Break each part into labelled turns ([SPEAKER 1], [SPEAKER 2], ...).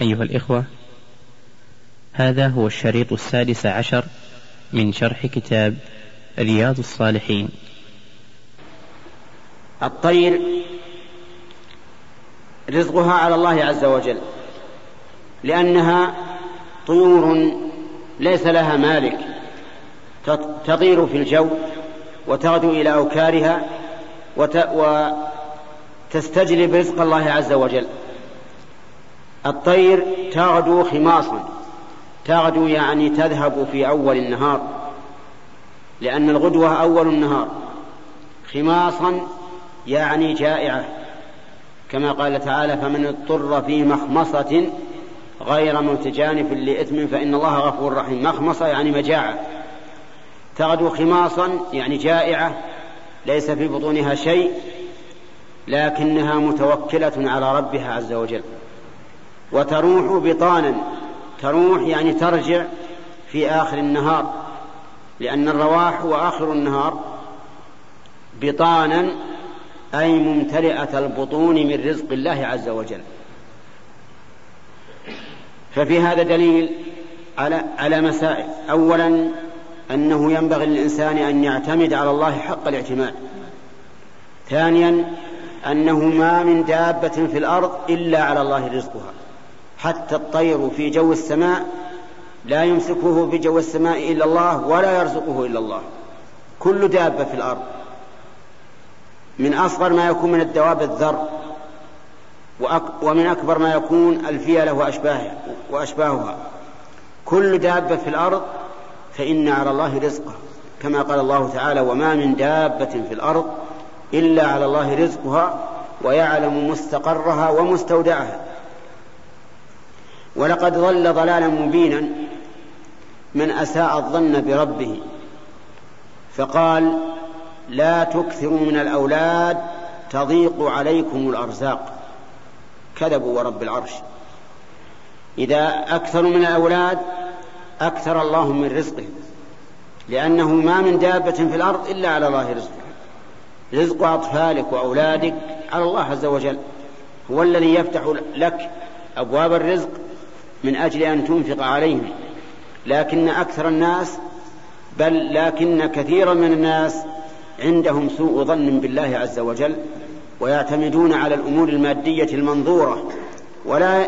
[SPEAKER 1] أيها الإخوة هذا هو الشريط السادس عشر من شرح كتاب رياض الصالحين.
[SPEAKER 2] الطير رزقها على الله عز وجل لأنها طيور ليس لها مالك تطير في الجو وتغدو إلى أوكارها وتستجلب رزق الله عز وجل. الطير تغدو خماصا. تغدو يعني تذهب في أول النهار لأن الغدوة أول النهار. خماصا يعني جائعة كما قال تعالى فمن اضطر في مخمصة غير متجانف لإثم فإن الله غفور رحيم. مخمصة يعني مجاعة. تغدو خماصا يعني جائعة ليس في بطونها شيء لكنها متوكلة على ربها عز وجل. وتروح بطانا. تروح يعني ترجع في آخر النهار لأن الرواح هو آخر النهار. بطانا أي ممتلئة البطون من رزق الله عز وجل. ففي هذا دليل على على مسائل. أولا أنه ينبغي للإنسان أن يعتمد على الله حق الاعتماد. ثانيا أنه ما من دابة في الأرض إلا على الله رزقها. حتى الطير في جو السماء لا يمسكه في جو السماء إلا الله ولا يرزقه إلا الله. كل دابة في الأرض. من أصغر ما يكون من الدواب الذر ومن أكبر ما يكون الفيلة وأشباهها وأشباهها. كل دابة في الأرض فإن على الله رزقها. كما قال الله تعالى وما من دابة في الأرض إلا على الله رزقها ويعلم مستقرها ومستودعها. ولقد ضل ضلالا مبينا من أساء الظن بربه فقال لا تكثروا من الأولاد تضيق عليكم الأرزاق. كذبوا ورب العرش. إذا أكثروا من الأولاد أكثر الله من رزقهم لأنه ما من دابة في الأرض إلا على الله رزقها. رزق أطفالك وأولادك على الله عز وجل هو الذي يفتح لك أبواب الرزق من أجل أن تنفق عليهم. لكن أكثر الناس بل لكن كثيرا من الناس عندهم سوء ظن بالله عز وجل ويعتمدون على الأمور المادية المنظورة ولا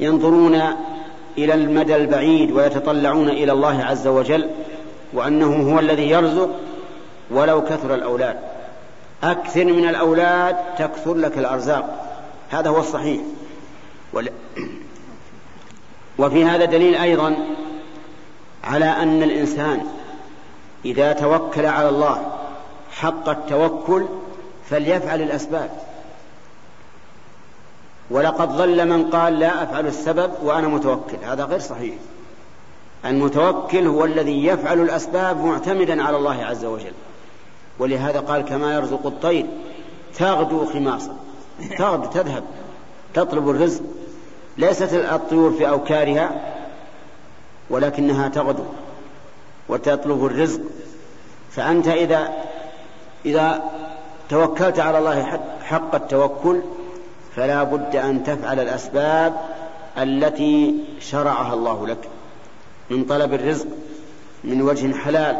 [SPEAKER 2] ينظرون إلى المدى البعيد ويتطلعون إلى الله عز وجل وأنه هو الذي يرزق ولو كثر الأولاد. أكثر من الأولاد تكثر لك الأرزاق. هذا هو الصحيح. وفي هذا دليل أيضا على أن الإنسان إذا توكل على الله حق التوكل فليفعل الأسباب. ولقد ضل من قال لا أفعل السبب وأنا متوكل. هذا غير صحيح. المتوكل هو الذي يفعل الأسباب معتمدا على الله عز وجل. ولهذا قال كما يرزق الطير تغدو خماصا. تغدو تذهب تطلب الرزق. ليست الطيور في أوكارها ولكنها تغدو وتطلب الرزق. فأنت إذا إذا توكلت على الله حق التوكل فلا بد أن تفعل الأسباب التي شرعها الله لك من طلب الرزق من وجه حلال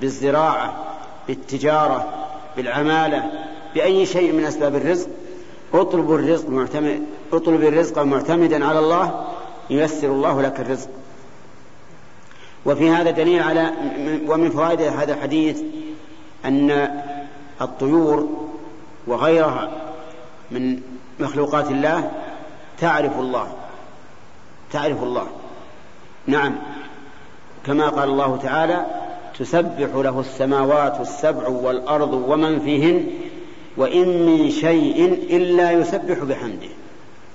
[SPEAKER 2] بالزراعة بالتجارة بالعمالة بأي شيء من أسباب الرزق. اطلب الرزق معتمد اطلب الرزق معتمدا على الله ييسر الله لك الرزق. وفي هذا دليل على ومن فوائد هذا الحديث أن الطيور وغيرها من مخلوقات الله تعرف الله. تعرف الله. نعم. كما قال الله تعالى تسبح له السماوات السبع والأرض ومن فيهن وإن من شيء إلا يسبح بحمده.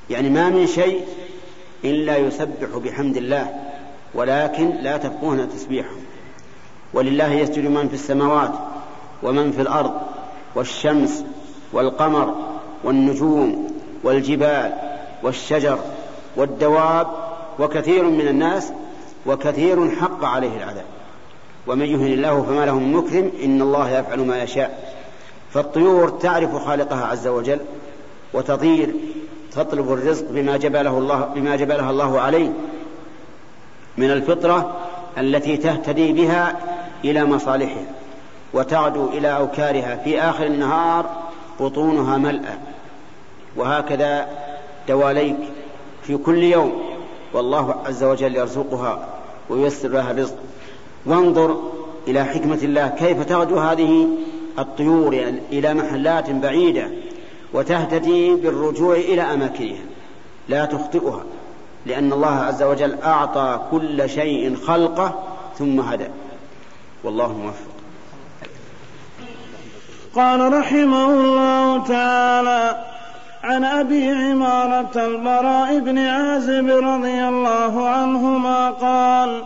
[SPEAKER 2] يعني ما من شيء إلا يسبح بحمد الله ولكن لا تفقهون تسبيحه. ولله يسجد من في السماوات ومن في الأرض والشمس والقمر والنجوم والجبال والشجر والدواب وكثير من الناس وكثير حق عليه العذاب. ومن يهن الله فما له من مكرم إن الله يفعل ما يشاء. فالطيور تعرف خالقها عز وجل وتطير تطلب الرزق بما جبله الله بما جبلها الله عليه من الفطرة التي تهتدي بها إلى مصالحها وتغدو إلى أوكارها. في آخر النهار بطونها ملأى. وهكذا دواليك في كل يوم. والله عز وجل يرزقها وييسر لها الرزق. وانظر إلى حكمة الله. كيف تغدو هذه الطيور إلى محلات بعيدة وتهتدي بالرجوع إلى أماكنها لا تخطئها لأن الله عز وجل أعطى كل شيء خلقه ثم هدى. والله موفق.
[SPEAKER 3] قال رحمه الله تعالى عن أبي عمارة البراء بن عازب رضي الله عنهما قال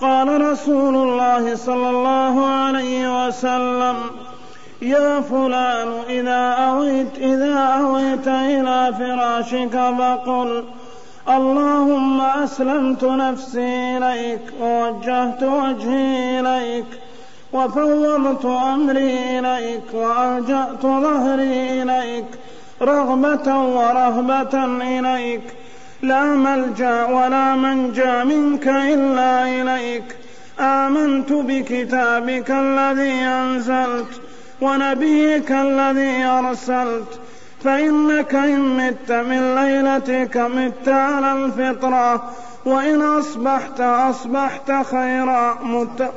[SPEAKER 3] قال رسول الله صلى الله عليه وسلم يا فلان إذا أويت إذا أويت إلى فراشك فقل اللهم أسلمت نفسي إليك ووجهت وجهي إليك وفوضت أمري إليك وألجأت ظهري إليك رغبة ورهبة إليك لا ملجأ ولا منجأ منك إلا إليك آمنت بكتابك الذي أنزلت ونبيك الذي أرسلت. فإنك إن مت من ليلتك مت على الفطرة وإن أصبحت أصبحت خيرا مت.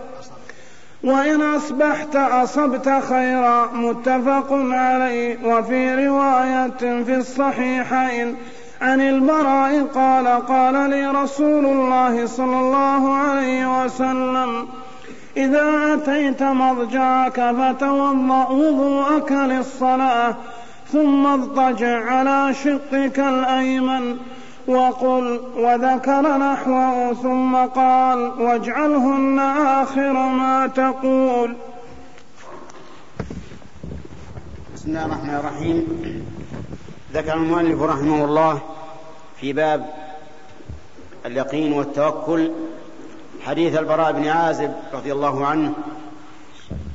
[SPEAKER 3] وإن أصبحت أصبت خيرا متفق عليه. وفي رواية في الصحيحين عن البراء قال قال لي رسول الله صلى الله عليه وسلم إذا أتيت مضجعك فتوضأ وضوءك للصلاة ثم اضطجع على شقك الأيمن وقل وذكر نحوه ثم قال واجعلهن آخر ما تقول.
[SPEAKER 2] بسم الله الرحمن الرحيم. ذكر المؤلف رحمه الله في باب اليقين والتوكل حديث البراء بن عازب رضي الله عنه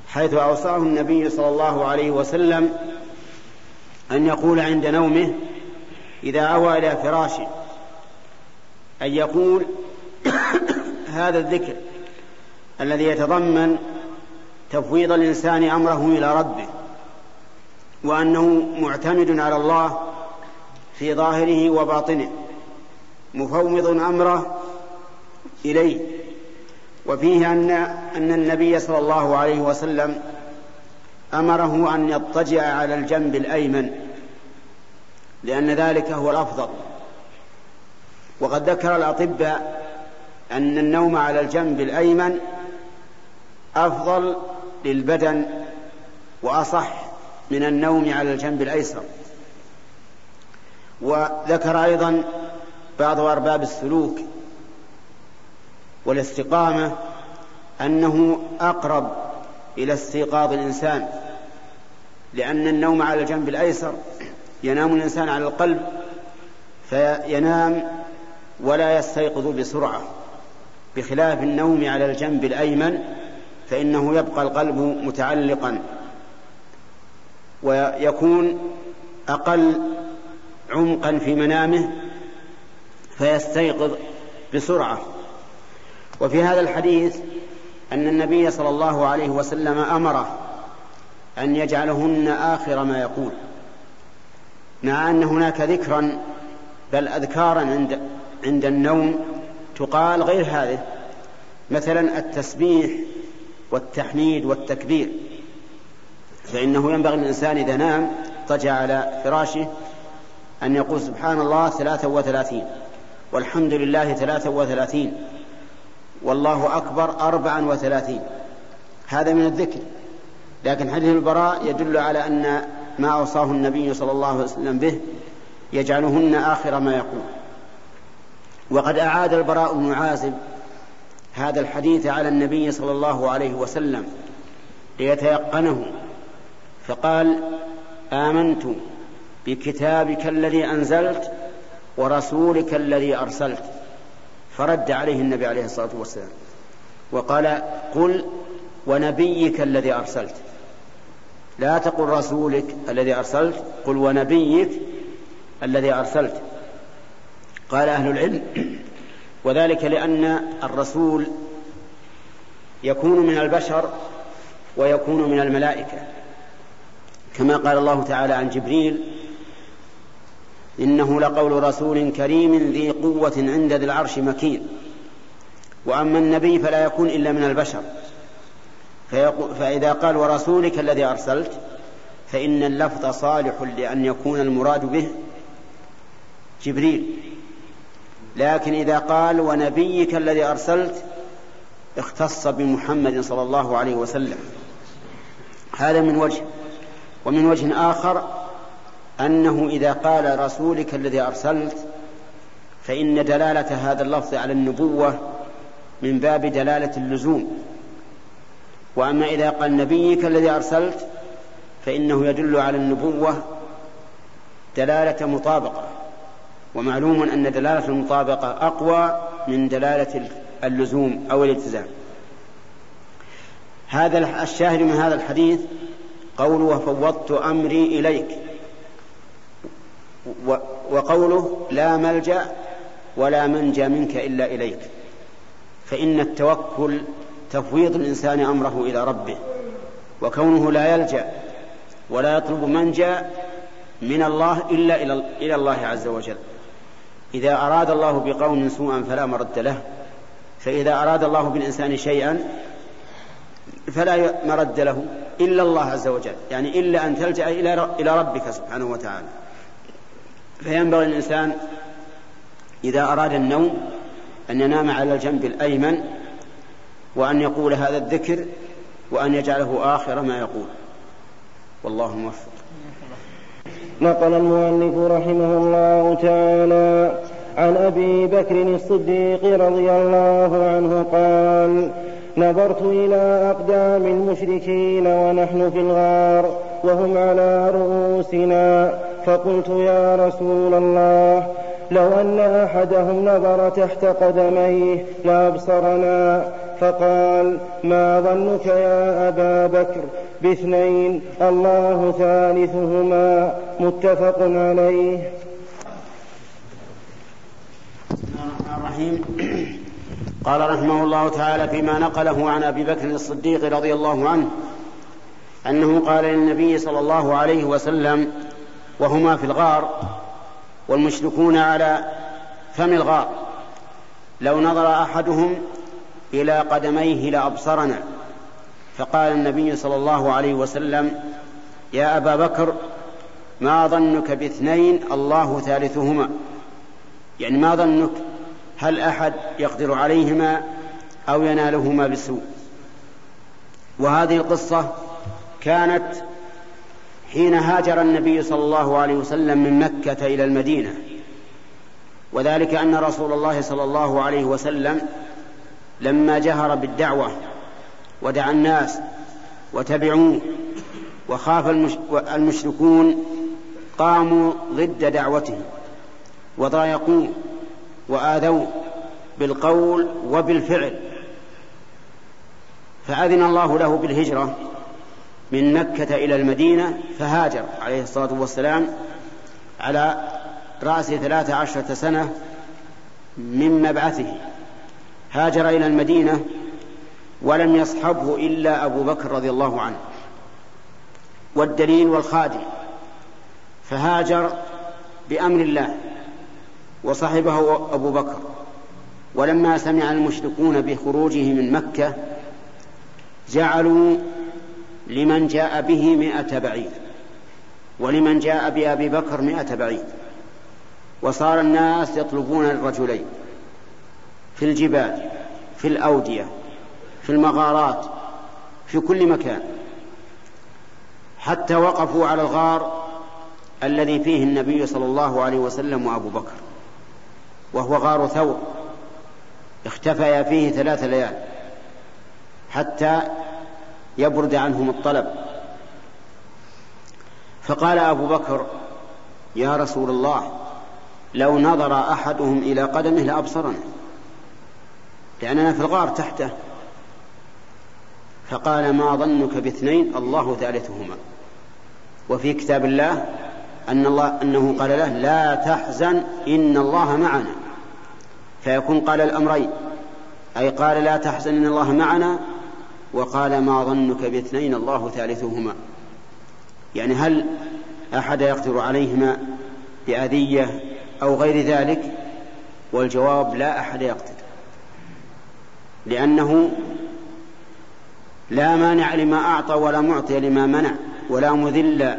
[SPEAKER 2] حيث أوصاه النبي صلى الله عليه وسلم أن يقول عند نومه إذا أوى إلى فراشه أن يقول هذا الذكر الذي يتضمن تفويض الإنسان أمره إلى ربه وأنه معتمد على الله في ظاهره وباطنه مفوض أمره إليه. وفيه أن أن النبي صلى الله عليه وسلم أمره أن يضطجع على الجنب الأيمن لأن ذلك هو الأفضل. وقد ذكر الأطباء أن النوم على الجنب الأيمن أفضل للبدن وأصح من النوم على الجنب الأيسر. وذكر أيضا بعض أرباب السلوك والاستقامة أنه أقرب إلى استيقاظ الإنسان لأن النوم على الجنب الأيسر ينام الإنسان على القلب فينام ولا يستيقظ بسرعة. بخلاف النوم على الجنب الأيمن فإنه يبقى القلب متعلقا ويكون أقل عمقا في منامه فيستيقظ بسرعة. وفي هذا الحديث أن النبي صلى الله عليه وسلم أمره أن يجعلهن آخر ما يقول مع أن هناك ذكرا بل أذكارا عند عند النوم تقال غير هذه مثلا التسبيح والتحميد والتكبير فإنه ينبغي للإنسان إذا نام اضطجع على فراشه أن يقول سبحان الله ثلاثة وثلاثين والحمد لله ثلاثة وثلاثين. والله أكبر أربعا وثلاثين. هذا من الذكر. لكن حديث البراء يدل على أن ما أوصاه النبي صلى الله عليه وسلم به يجعلهن آخر ما يقول. وقد أعاد البراء بن عازب هذا الحديث على النبي صلى الله عليه وسلم ليتيقنه. فقال آمنت بكتابك الذي أنزلت ورسولك الذي أرسلت. فرد عليه النبي عليه الصلاة والسلام. وقال قل ونبيك الذي أرسلت. لا تقل رسولك الذي أرسلت قل ونبيك الذي أرسلت. قال أهل العلم وذلك لأن الرسول يكون من البشر ويكون من الملائكة كما قال الله تعالى عن جبريل إنه لقول رسول كريم ذي قوة عند ذي العرش مكين. وأما النبي فلا يكون إلا من البشر. فإذا قال ورسولك الذي أرسلت فإن اللفظ صالح لأن يكون المراد به جبريل. لكن إذا قال ونبيك الذي أرسلت اختص بمحمد صلى الله عليه وسلم. هذا من وجه. ومن وجه آخر أنه إذا قال رسولك الذي أرسلت فإن دلالة هذا اللفظ على النبوة من باب دلالة اللزوم. وأما إذا قال نبيك الذي أرسلت فإنه يدل على النبوة دلالة مطابقة. ومعلوم أن دلالة المطابقة أقوى من دلالة اللزوم أو الالتزام. هذا الشاهد من هذا الحديث قوله وفوضت أمري إليك. وقوله لا ملجأ ولا منجى منك إلا إليك. فإن التوكل تفويض الإنسان أمره إلى ربه وكونه لا يلجأ ولا يطلب منجى من الله إلا إلى الله عز وجل. إذا أراد الله بقوم سوءا فلا مرد له. فإذا أراد الله بالإنسان شيئا فلا مرد له إلا الله عز وجل. يعني إلا أن تلجأ إلى ربك سبحانه وتعالى. فينبغي الإنسان إذا أراد النوم أن ينام على الجنب الأيمن وأن يقول هذا الذكر وأن يجعله آخر ما يقول. والله موفق.
[SPEAKER 4] نقل المؤلف رحمه الله تعالى عن أبي بكر الصديق رضي الله عنه قال نظرت إلى أقدام المشركين ونحن في الغار وهم على رؤوسنا. فقلت يا رسول الله لو أن أحدهم نظر تحت قدميه لأبصرنا فقال ما ظنك يا أبا بكر؟ باثنين الله ثالثهما. متفق عليه.
[SPEAKER 2] الرحيم. قال رحمه الله تعالى فيما نقله عن أبي بكر الصديق رضي الله عنه أنه قال للنبي صلى الله عليه وسلم وهما في الغار والمشركون على فم الغار. لو نظر أحدهم إلى قدميه لأبصرنا. فقال النبي صلى الله عليه وسلم يا أبا بكر ما ظنك باثنين الله ثالثهما؟ يعني ما ظنك هل أحد يقدر عليهما أو ينالهما بالسوء وهذه القصة كانت حين هاجر النبي صلى الله عليه وسلم من مكة إلى المدينة. وذلك أن رسول الله صلى الله عليه وسلم لما جهر بالدعوة ودعا الناس وتبعوه وخاف المشركون قاموا ضد دعوته وضايقوه وآذوه بالقول وبالفعل. فأذن الله له بالهجرة من مكة إلى المدينة فهاجر عليه الصلاة والسلام على رأس ثلاث عشرة سنة من مبعثه. هاجر إلى المدينة ولم يصحبه إلا أبو بكر رضي الله عنه. والدليل والخادم. فهاجر بأمر الله وصحبه أبو بكر. ولما سمع المشركون بخروجه من مكة جعلوا لمن جاء به مئة بعير ولمن جاء بأبي بكر مئة بعير وصار الناس يطلبون الرجلين في الجبال في الأودية في المغارات في كل مكان حتى وقفوا على الغار الذي فيه النبي صلى الله عليه وسلم وأبو بكر وهو غار ثور اختفيا فيه ثلاث ليال حتى يبرد عنهم الطلب. فقال أبو بكر يا رسول الله لو نظر أحدهم إلى قدمه لابصرنا لأننا في الغار تحته. فقال ما ظنك باثنين؟ الله ثالثهما. وفي كتاب الله أن الله أنه قال له لا تحزن إن الله معنا. فيكون قال الأمرين أي قال لا تحزن إن الله معنا وقال ما ظنك باثنين الله ثالثهما. يعني هل أحد يقدر عليهما بأذية أو غير ذلك؟ والجواب لا أحد يقدر. لأنه لا مانع لما أعطى ولا معطي لما منع ولا مذل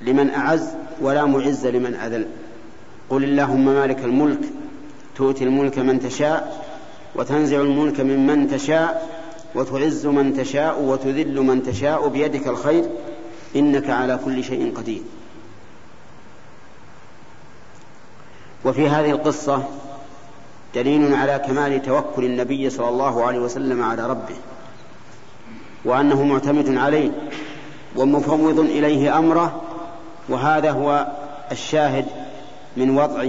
[SPEAKER 2] لمن أعز ولا معز لمن أذل. قل اللهم مالك الملك تؤتي الملك من تشاء وتنزع الملك ممن تشاء وتعز من تشاء وتذل من تشاء بيدك الخير إنك على كل شيء قدير. وفي هذه القصة دليل على كمال توكل النبي صلى الله عليه وسلم على ربه وأنه معتمد عليه ومفوض إليه أمره وهذا هو الشاهد من وضع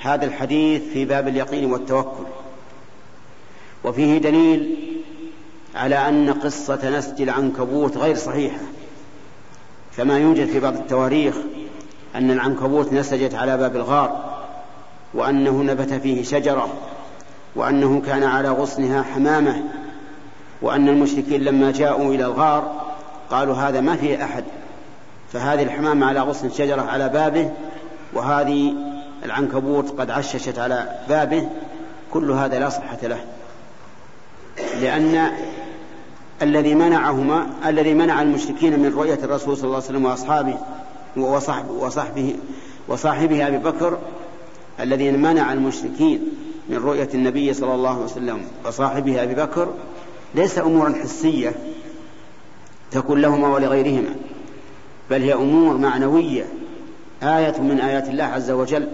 [SPEAKER 2] هذا الحديث في باب اليقين والتوكل. وفيه دليل على أن قصة نسج العنكبوت غير صحيحة. كما يوجد في بعض التواريخ أن العنكبوت نسجت على باب الغار وأنه نبت فيه شجرة وأنه كان على غصنها حمامة وأن المشركين لما جاءوا إلى الغار قالوا هذا ما فيه أحد فهذه الحمامة على غصن شجرة على بابه وهذه العنكبوت قد عششت على بابه كل هذا لا صحة له. لأن الذي منعهما الذي منع المشركين من رؤية الرسول صلى الله عليه وسلم وأصحابه وصحبه وصحبه وصاحبه أبي بكر الذي منع المشركين من رؤية النبي صلى الله عليه وسلم وصاحبه أبي بكر ليس أمورا حسية تكون لهما ولغيرهما بل هي أمور معنوية آية من آيات الله عز وجل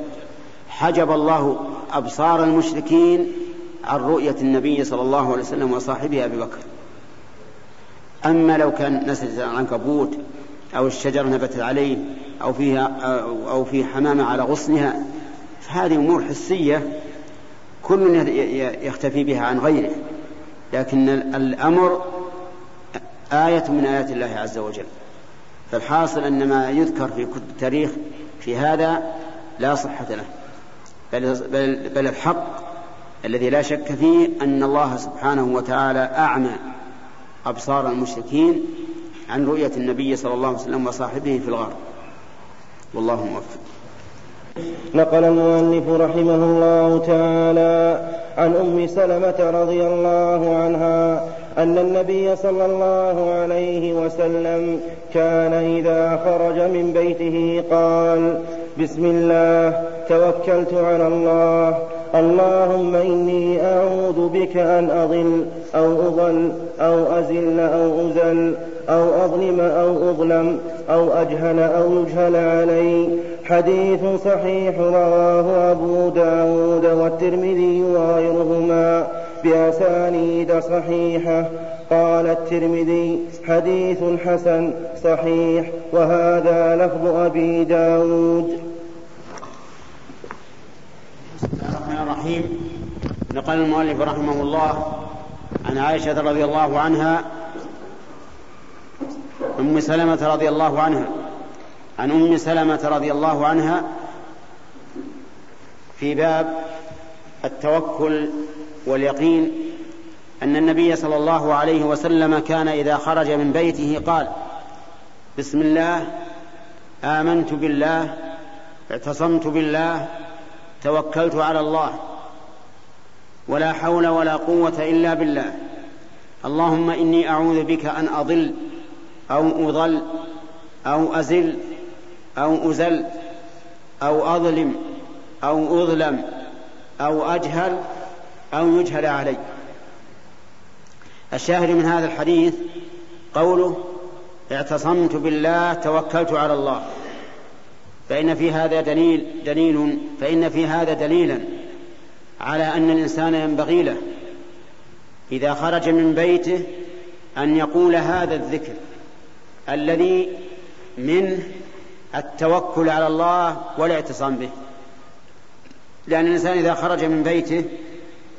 [SPEAKER 2] حجب الله أبصار المشركين عن رؤية النبي صلى الله عليه وسلم وصاحبه أبي بكر. أما لو كان نسجت العنكبوت أو الشجرة نبتت عليه أو فيها أو في حمامة على غصنها فهذه أمور حسية كل يختفي بها عن غيره. لكن الأمر آية من آيات الله عز وجل. فالحاصل أن ما يذكر في كتب التاريخ في هذا لا صحة له. بل, بل, بل الحق الذي لا شك فيه أن الله سبحانه وتعالى أعمى أبصار المشركين عن رؤية النبي صلى الله عليه وسلم وصاحبه في الغار. والله موفق.
[SPEAKER 4] نقل المؤلف رحمه الله تعالى عن أم سلمة رضي الله عنها أن النبي صلى الله عليه وسلم كان إذا خرج من بيته قال بسم الله توكلت على الله اللهم إني أعوذ بك أن أضل أو أضل أو أزل أو أزل أو أظلم أو أظلم أو أجهل أو يجهل علي. حديث صحيح رواه أبو داود والترمذي وغيرهما بأسانيد صحيحة. قال الترمذي حديث حسن صحيح وهذا لفظ أبي داود.
[SPEAKER 2] الرحمن الرحيم. نقل المؤلف رحمه الله عن عائشة رضي الله عنها أم سلمة رضي الله عنها عن أم سلمة رضي الله عنها في باب التوكل واليقين أن النبي صلى الله عليه وسلم كان إذا خرج من بيته قال بسم الله آمنت بالله اعتصمت بالله توكلت على الله ولا حول ولا قوة إلا بالله. اللهم إني أعوذ بك أن أضل أو أضل أو أزل أو أزل أو أظلم أو أظلم أو أجهل أو يجهل علي. الشاهد من هذا الحديث قوله اعتصمت بالله توكلت على الله. فإن في هذا دليل دليل فإن في هذا دليلا على أن الإنسان ينبغي له إذا خرج من بيته أن يقول هذا الذكر الذي منه التوكل على الله والاعتصام به. لأن الإنسان إذا خرج من بيته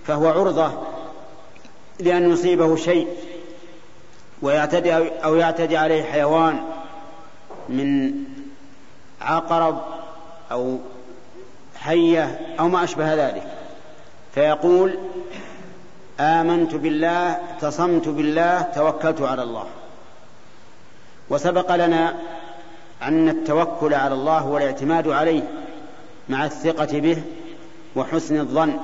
[SPEAKER 2] فهو عرضة لأن يصيبه شيء ويعتدي أو يعتدي عليه حيوان من عقرب أو حية أو ما أشبه ذلك. فيقول آمنت بالله اعتصمت بالله توكلت على الله. وسبق لنا أن التوكل على الله والاعتماد عليه مع الثقة به وحسن الظن.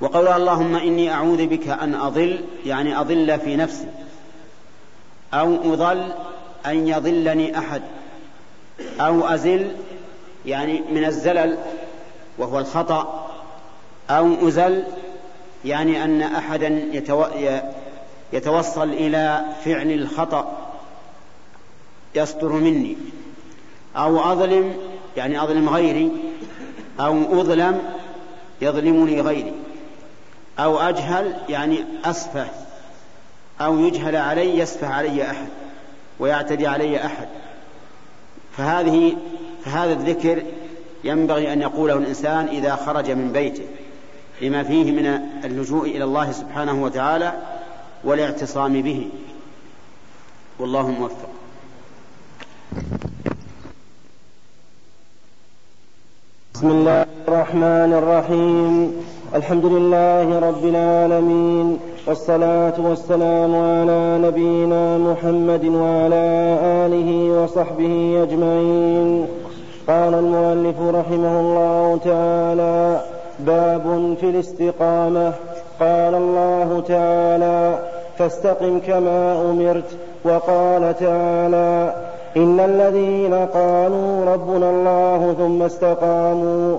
[SPEAKER 2] وقول اللهم إني أعوذ بك أن أضل يعني أضل في نفسي أو أضل أن يضلني أحد. أو أزل يعني من الزلل وهو الخطأ أو أزل يعني أن أحدا يتوصل إلى فعل الخطأ يصدر مني. أو أظلم يعني أظلم غيري أو أظلم يظلمني غيري. أو أجهل يعني أسفه أو يجهل علي يسفه علي أحد ويعتدي علي أحد. فهذه فهذا الذكر ينبغي أن يقوله الإنسان إذا خرج من بيته لما فيه من اللجوء إلى الله سبحانه وتعالى والاعتصام به. والله موفق.
[SPEAKER 4] بسم الله الرحمن الرحيم. الحمد لله رب العالمين. والصلاة والسلام على نبينا محمد وعلى آله وصحبه أجمعين. قال المؤلف رحمه الله تعالى باب في الاستقامة. قال الله تعالى فاستقم كما أمرت. وقال تعالى إن الذين قالوا ربنا الله ثم استقاموا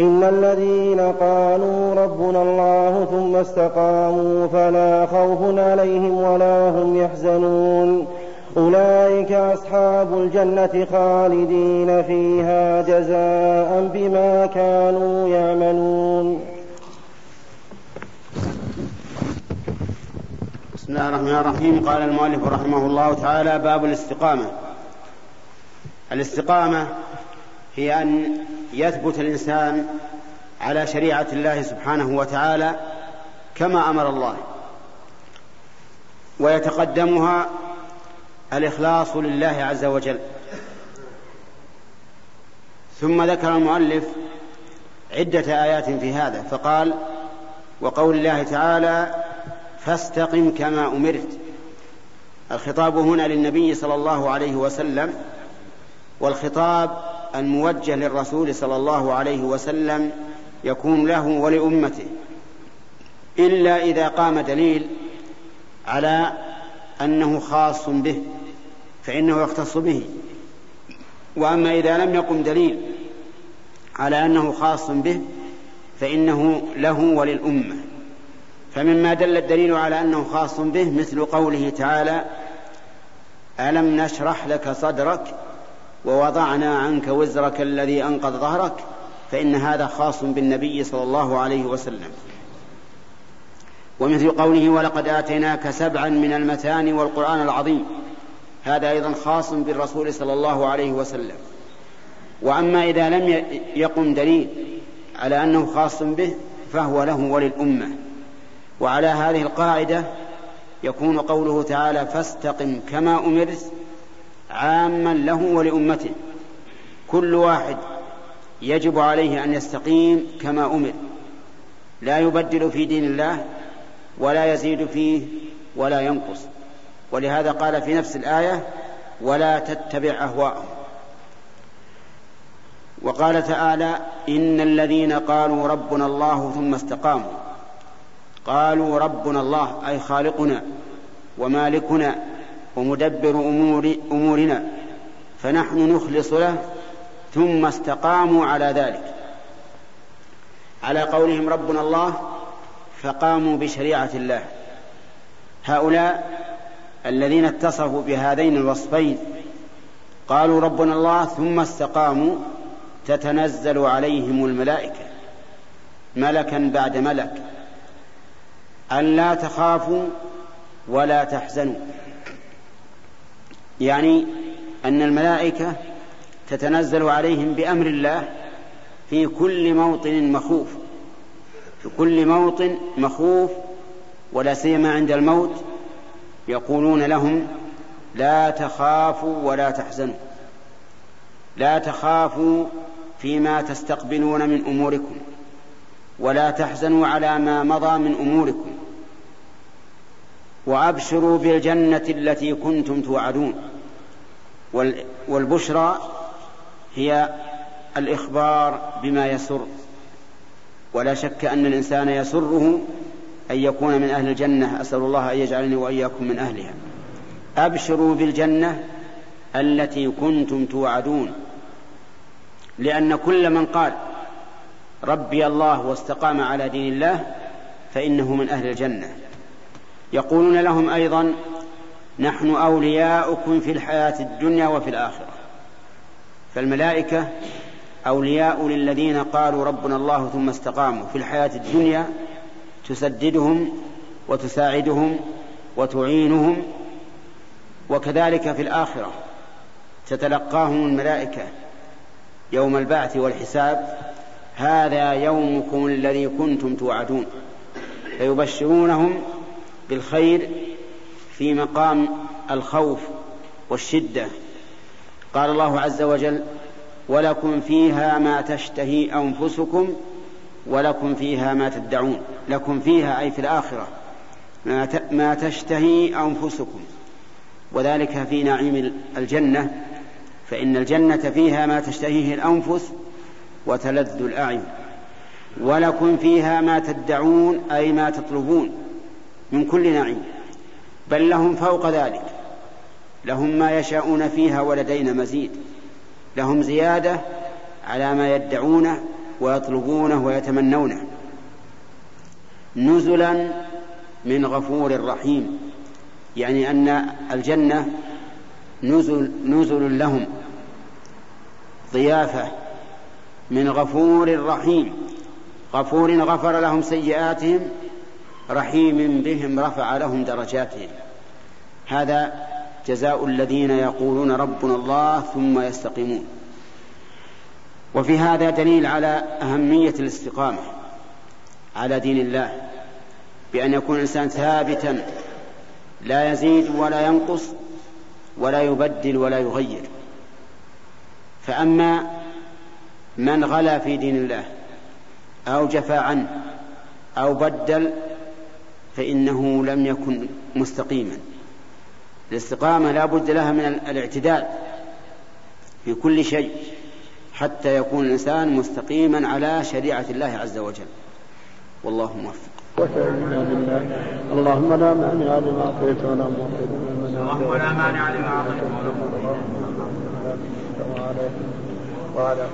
[SPEAKER 4] إن الذين قالوا ربنا الله ثم استقاموا فلا خوف عليهم ولا هم يحزنون أولئك أصحاب الجنة خالدين فيها جزاء بما كانوا يعملون
[SPEAKER 2] بسم الله الرحمن الرحيم. قال المؤلف رحمه الله تعالى باب الاستقامة. الاستقامة هي أن يثبت الإنسان على شريعة الله سبحانه وتعالى كما أمر الله. ويتقدمها الإخلاص لله عز وجل. ثم ذكر المؤلف عدة آيات في هذا فقال وقول الله تعالى فاستقم كما أمرت. الخطاب هنا للنبي صلى الله عليه وسلم والخطاب الموجه للرسول صلى الله عليه وسلم يكون له ولأمته إلا إذا قام دليل على أنه خاص به فإنه يختص به. وأما إذا لم يقم دليل على أنه خاص به فإنه له وللأمة. فمما دل الدليل على أنه خاص به مثل قوله تعالى ألم نشرح لك صدرك ووضعنا عنك وزرك الذي أنقض ظهرك فإن هذا خاص بالنبي صلى الله عليه وسلم. ومثل قوله ولقد آتيناك سبعا من المثاني والقرآن العظيم هذا أيضا خاص بالرسول صلى الله عليه وسلم. وأما إذا لم يقم دليل على أنه خاص به فهو له وللأمة. وعلى هذه القاعدة يكون قوله تعالى فاستقم كما أمرت عاما له ولأمته. كل واحد يجب عليه أن يستقيم كما أمر. لا يبدل في دين الله ولا يزيد فيه ولا ينقص. ولهذا قال في نفس الآية ولا تتبع أهواءهم. وقال تعالى إن الذين قالوا ربنا الله ثم استقاموا قالوا ربنا الله أي خالقنا ومالكنا ومدبر أمور أمورنا فنحن نخلص له ثم استقاموا على ذلك. على قولهم ربنا الله فقاموا بشريعة الله. هؤلاء الذين اتصفوا بهذين الوصفين قالوا ربنا الله ثم استقاموا تتنزل عليهم الملائكة ملكا بعد ملك. ألا تخافوا ولا تحزنوا. يعني أن الملائكة تتنزل عليهم بأمر الله في كل موطن مخوف في كل موطن مخوف ولا سيما عند الموت يقولون لهم لا تخافوا ولا تحزنوا لا تخافوا فيما تستقبلون من أموركم ولا تحزنوا على ما مضى من أموركم وأبشروا بالجنة التي كنتم توعدون. والبشرى هي الإخبار بما يسر. ولا شك أن الإنسان يسره أن يكون من أهل الجنة. أسأل الله أن يجعلني وإياكم من أهلها. أبشروا بالجنة التي كنتم توعدون. لأن كل من قال ربي الله واستقام على دين الله فإنه من أهل الجنة. يقولون لهم أيضا نحن أولياؤكم في الحياة الدنيا وفي الآخرة. فالملائكة أولياء للذين قالوا ربنا الله ثم استقاموا في الحياة الدنيا تسددهم وتساعدهم وتعينهم وكذلك في الآخرة تتلقاهم الملائكة يوم البعث والحساب هذا يومكم الذي كنتم توعدون. فيبشرونهم بالخير في مقام الخوف والشدة. قال الله عز وجل ولكم فيها ما تشتهي أنفسكم ولكم فيها ما تدعون. لكم فيها أي في الآخرة ما تشتهي أنفسكم. وذلك في نعيم الجنة. فإن الجنة فيها ما تشتهيه الأنفس وتلذ الأعين. ولكم فيها ما تدعون أي ما تطلبون من كل نعيم. بل لهم فوق ذلك. لهم ما يشاءون فيها ولدينا مزيد. لهم زيادة على ما يدعونه ويطلبونه ويتمنونه. نزلا من غفور رحيم. يعني أن الجنة نزل نزل لهم. ضيافة من غفور رحيم. غفور غفر لهم سيئاتهم رحيم بهم رفع لهم درجاتهم. هذا جزاء الذين يقولون ربنا الله ثم يستقيمون. وفي هذا دليل على أهمية الاستقامة على دين الله بأن يكون الإنسان ثابتا لا يزيد ولا ينقص ولا يبدل ولا يغير. فأما من غلا في دين الله أو جفى عنه أو بدل فإنه لم يكن مستقيما. الاستقامة لا بد لها من الاعتدال في كل شيء حتى يكون الإنسان مستقيما على شريعة الله عز وجل. والله موفق.
[SPEAKER 3] اللهم لا مانع لما أعطيت ولا اللهم لا مانع لما أعطيت ولا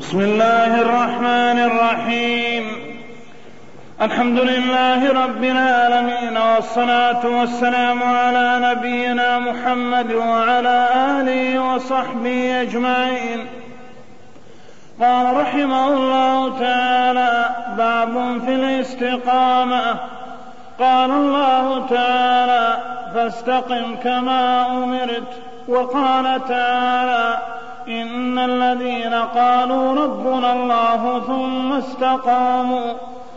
[SPEAKER 3] بسم الله الرحمن الرحيم. الحمد لله رب العالمين والصلاة والسلام على نبينا محمد وعلى آله وصحبه أجمعين. قال رحمه الله تعالى باب في الاستقامة. قال الله تعالى فاستقم كما أمرت. وقال تعالى إن الذين قالوا ربنا الله ثم استقاموا.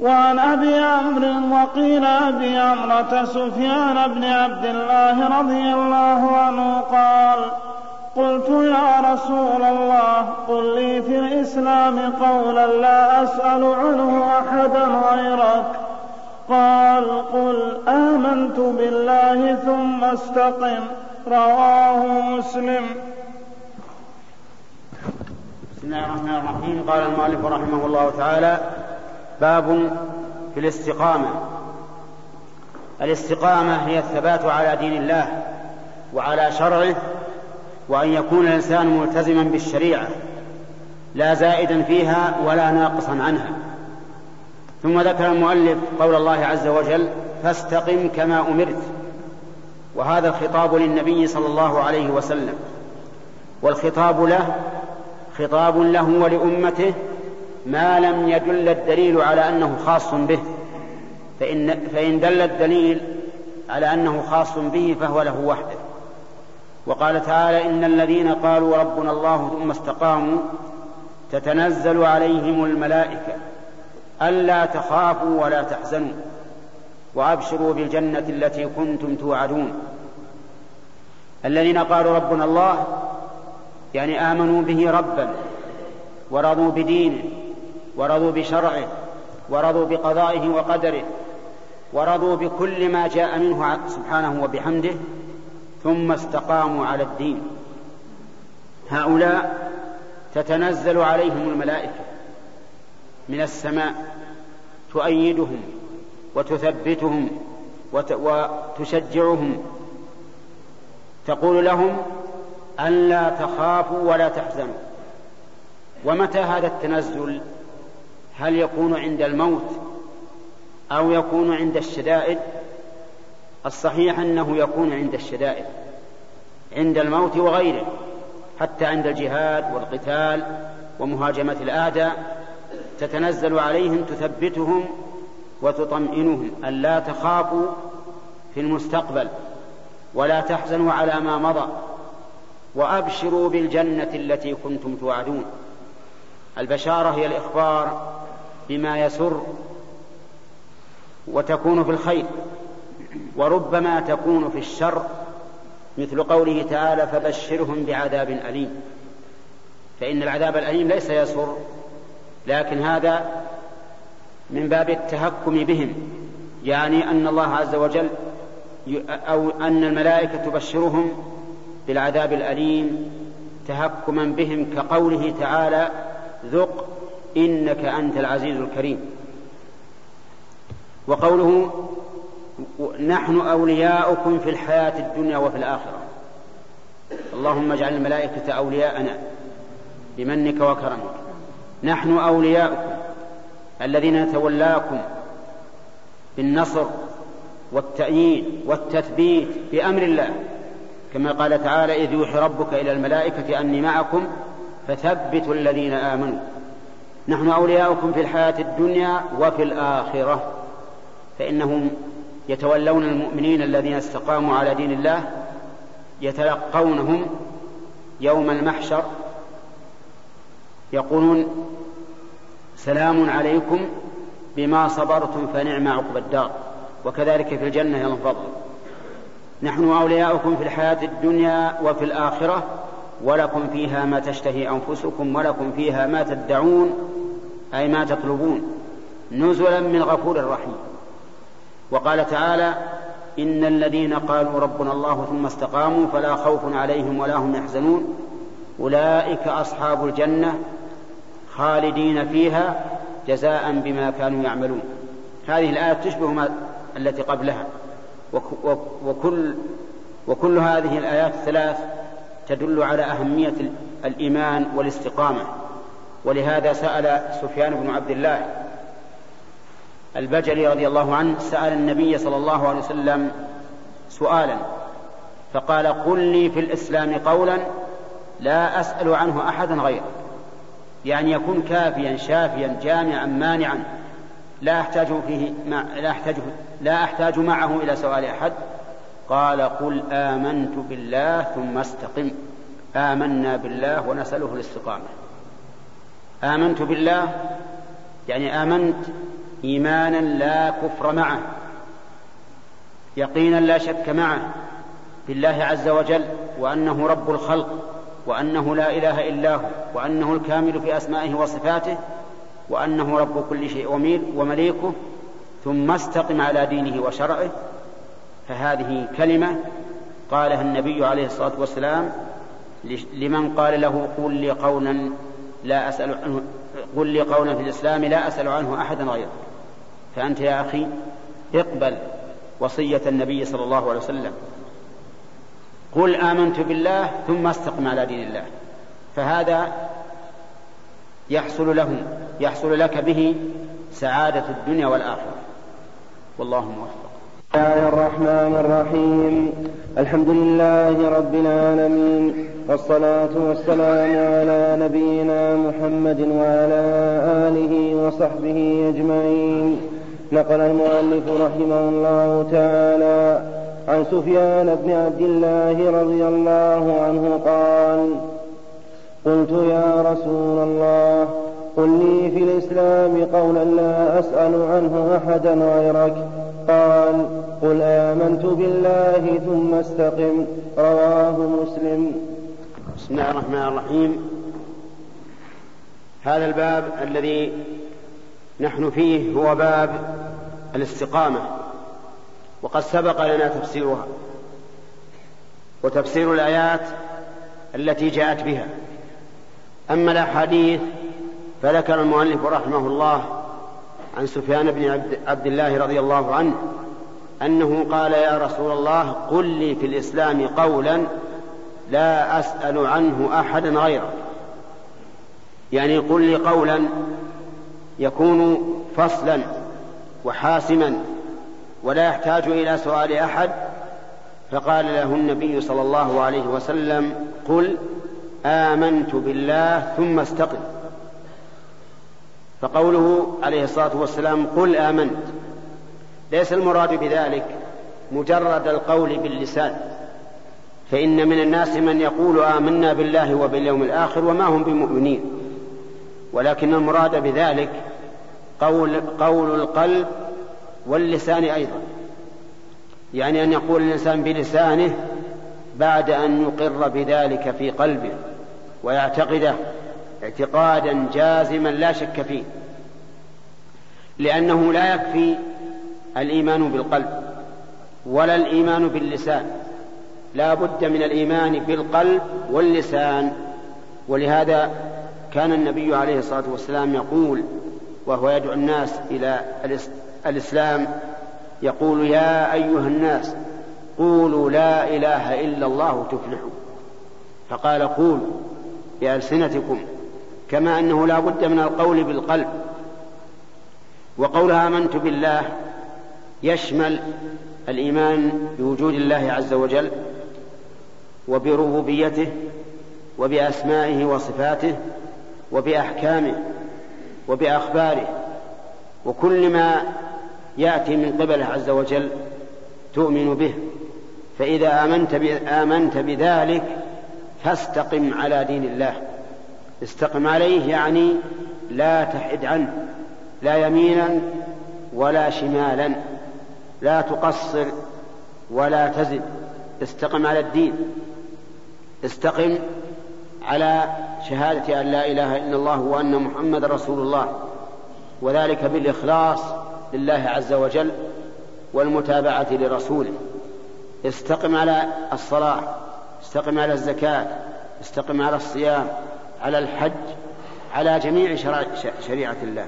[SPEAKER 5] وعن أبي عمرو وقيل أبي عمرة سفيان بن عبد الله رضي الله عنه قال قلت يا رسول الله قل لي في الإسلام قولا لا أسأل عنه أحدا غيرك. قال قل آمنت بالله ثم استقم رواه مسلم.
[SPEAKER 2] بسم الله الرحمن الرحيم. قال المؤلف رحمه الله تعالى باب في الاستقامة. الاستقامة هي الثبات على دين الله وعلى شرعه وأن يكون الإنسان ملتزما بالشريعة لا زائدا فيها ولا ناقصا عنها. ثم ذكر المؤلف قول الله عز وجل فاستقم كما أمرت وهذا الخطاب للنبي صلى الله عليه وسلم. والخطاب له خطاب له ولأمته ما لم يدل الدليل على أنه خاص به. فإن, فإن دل الدليل على أنه خاص به فهو له وحده. وقال تعالى إن الذين قالوا ربنا الله ثم استقاموا تتنزل عليهم الملائكة ألا تخافوا ولا تحزنوا وأبشروا بالجنة التي كنتم توعدون. الذين قالوا ربنا الله يعني آمنوا به ربا ورضوا بدينه ورضوا بشرعه ورضوا بقضائه وقدره ورضوا بكل ما جاء منه سبحانه وبحمده ثم استقاموا على الدين. هؤلاء تتنزل عليهم الملائكة من السماء تؤيدهم وتثبتهم وتشجعهم. تقول لهم ألا تخافوا ولا تحزنوا. ومتى هذا التنزل؟ هل يكون عند الموت أو يكون عند الشدائد؟ الصحيح أنه يكون عند الشدائد عند الموت وغيره حتى عند الجهاد والقتال ومهاجمة الأعداء تتنزل عليهم تثبتهم وتطمئنهم ألا تخافوا في المستقبل ولا تحزنوا على ما مضى وأبشروا بالجنة التي كنتم توعدون. البشارة هي الإخبار بما يسر وتكون في الخير وربما تكون في الشر مثل قوله تعالى فبشرهم بعذاب أليم فإن العذاب الأليم ليس يسر لكن هذا من باب التهكم بهم يعني أن الله عز وجل أو أن الملائكة تبشرهم بالعذاب الأليم تهكما بهم كقوله تعالى ذق إنك أنت العزيز الكريم. وقوله نحن أولياؤكم في الحياة الدنيا وفي الآخرة. اللهم اجعل الملائكة أولياءنا بمنك وكرمك. نحن أولياؤكم الذين نتولاكم بالنصر والتأييد والتثبيت بأمر الله. كما قال تعالى إذ يوحي ربك إلى الملائكة أني معكم فثبتوا الذين آمنوا. نحن أولياؤكم في الحياة الدنيا وفي الآخرة. فإنهم يتولون المؤمنين الذين استقاموا على دين الله يتلقونهم يوم المحشر يقولون سلام عليكم بما صبرتم فنعم عقب الدار. وكذلك في الجنة يوم الفضل نحن أولياؤكم في الحياة الدنيا وفي الآخرة. ولكم فيها ما تشتهي أنفسكم ولكم فيها ما تدعون أي ما تطلبون. نزلا من غفور رحيم. وقال تعالى إن الذين قالوا ربنا الله ثم استقاموا فلا خوف عليهم ولا هم يحزنون. أولئك أصحاب الجنة خالدين فيها جزاء بما كانوا يعملون. هذه الآية تشبه ما التي قبلها. وكل وكل هذه الآيات الثلاث تدل على أهمية الإيمان والاستقامة. ولهذا سأل سفيان بن عبد الله البجلي رضي الله عنه سأل النبي صلى الله عليه وسلم سؤالا فقال قل لي في الإسلام قولا لا أسأل عنه أحدا غيرك يعني يكون كافيا شافيا جامعا مانعا لا أحتاج فيه مع لا أحتاج لا أحتاج معه إلى سؤال أحد قال قل آمنت بالله ثم استقم. آمنا بالله ونسأله الاستقامة. آمنت بالله يعني آمنت إيمانا لا كفر معه يقينا لا شك معه بالله عز وجل وأنه رب الخلق وأنه لا إله إلا هو وأنه الكامل في أسمائه وصفاته وأنه رب كل شيء ومليكه ثم استقم على دينه وشرعه فهذه كلمة قالها النبي عليه الصلاة والسلام لمن قال له قل لي قولا لا أسأل عنه قل لي قولا في الإسلام لا أسأل عنه أحدا غيره. فأنت يا أخي اقبل وصية النبي صلى الله عليه وسلم. قل آمنت بالله ثم استقم على دين الله. فهذا يحصل له يحصل لك به سعادة الدنيا والآخرة. والله موفق.
[SPEAKER 4] الله الرحمن الرحيم. الحمد لله رب العالمين والصلاة والسلام على نبينا محمد وعلى آله وصحبه أجمعين. نقل المؤلف رحمه الله تعالى عن سفيان بن عبد الله رضي الله عنه قال قلت يا رسول الله قل لي في الإسلام قولا لا أسأل عنه أحدا غيرك. قال قل آمنت بالله ثم استقم. رواه مسلم.
[SPEAKER 2] بسم الله الرحمن الرحيم. هذا الباب الذي نحن فيه هو باب الاستقامة وقد سبق لنا تفسيرها وتفسير الآيات التي جاءت بها. أما الأحاديث فذكر المؤلف رحمه الله عن سفيان بن عبد الله رضي الله عنه أنه قال يا رسول الله قل لي في الإسلام قولا لا أسأل عنه أحدا غيرك يعني قل لي قولا يكون فصلا وحاسما ولا يحتاج إلى سؤال أحد. فقال له النبي صلى الله عليه وسلم قل آمنت بالله ثم استقم. فقوله عليه الصلاة والسلام قل آمنت. ليس المراد بذلك مجرد القول باللسان. فإن من الناس من يقول آمنا بالله وباليوم الآخر وما هم بمؤمنين. ولكن المراد بذلك قول, قول القلب واللسان أيضا. يعني أن يقول الإنسان بلسانه بعد أن يقر بذلك في قلبه ويعتقده. اعتقادا جازما لا شك فيه لأنه لا يكفي الإيمان بالقلب ولا الإيمان باللسان. لا بد من الإيمان بالقلب واللسان. ولهذا كان النبي عليه الصلاة والسلام يقول وهو يدعو الناس إلى الإسلام يقول يا أيها الناس قولوا لا إله إلا الله تفلحوا. فقال قولوا بألسنتكم كما أنه لا بد من القول بالقلب. وقولها آمنت بالله يشمل الإيمان بوجود الله عز وجل وبربوبيته وبأسمائه وصفاته وبأحكامه وبأخباره. وكل ما يأتي من قبله عز وجل تؤمن به. فإذا آمنت آمنت بذلك فاستقم على دين الله. استقم عليه يعني لا تحد عنه لا يمينا ولا شمالا لا تقصر ولا تزد استقم على الدين. استقم على شهادة أن لا إله إلا الله وأن محمد رسول الله. وذلك بالإخلاص لله عز وجل والمتابعة لرسوله. استقم على الصلاة استقم على الزكاة استقم على الصيام على الحج على جميع شريعة الله.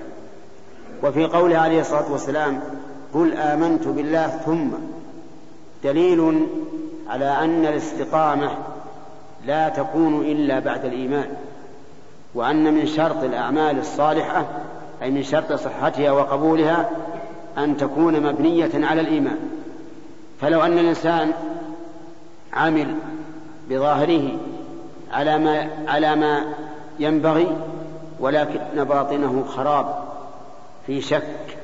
[SPEAKER 2] وفي قوله عليه الصلاة والسلام قل آمنت بالله ثم دليل على أن الاستقامة لا تكون إلا بعد الإيمان وأن من شرط الأعمال الصالحة أي من شرط صحتها وقبولها أن تكون مبنية على الإيمان. فلو أن الإنسان عمل بظاهره على ما على ما ينبغي ولكن باطنه خراب في شك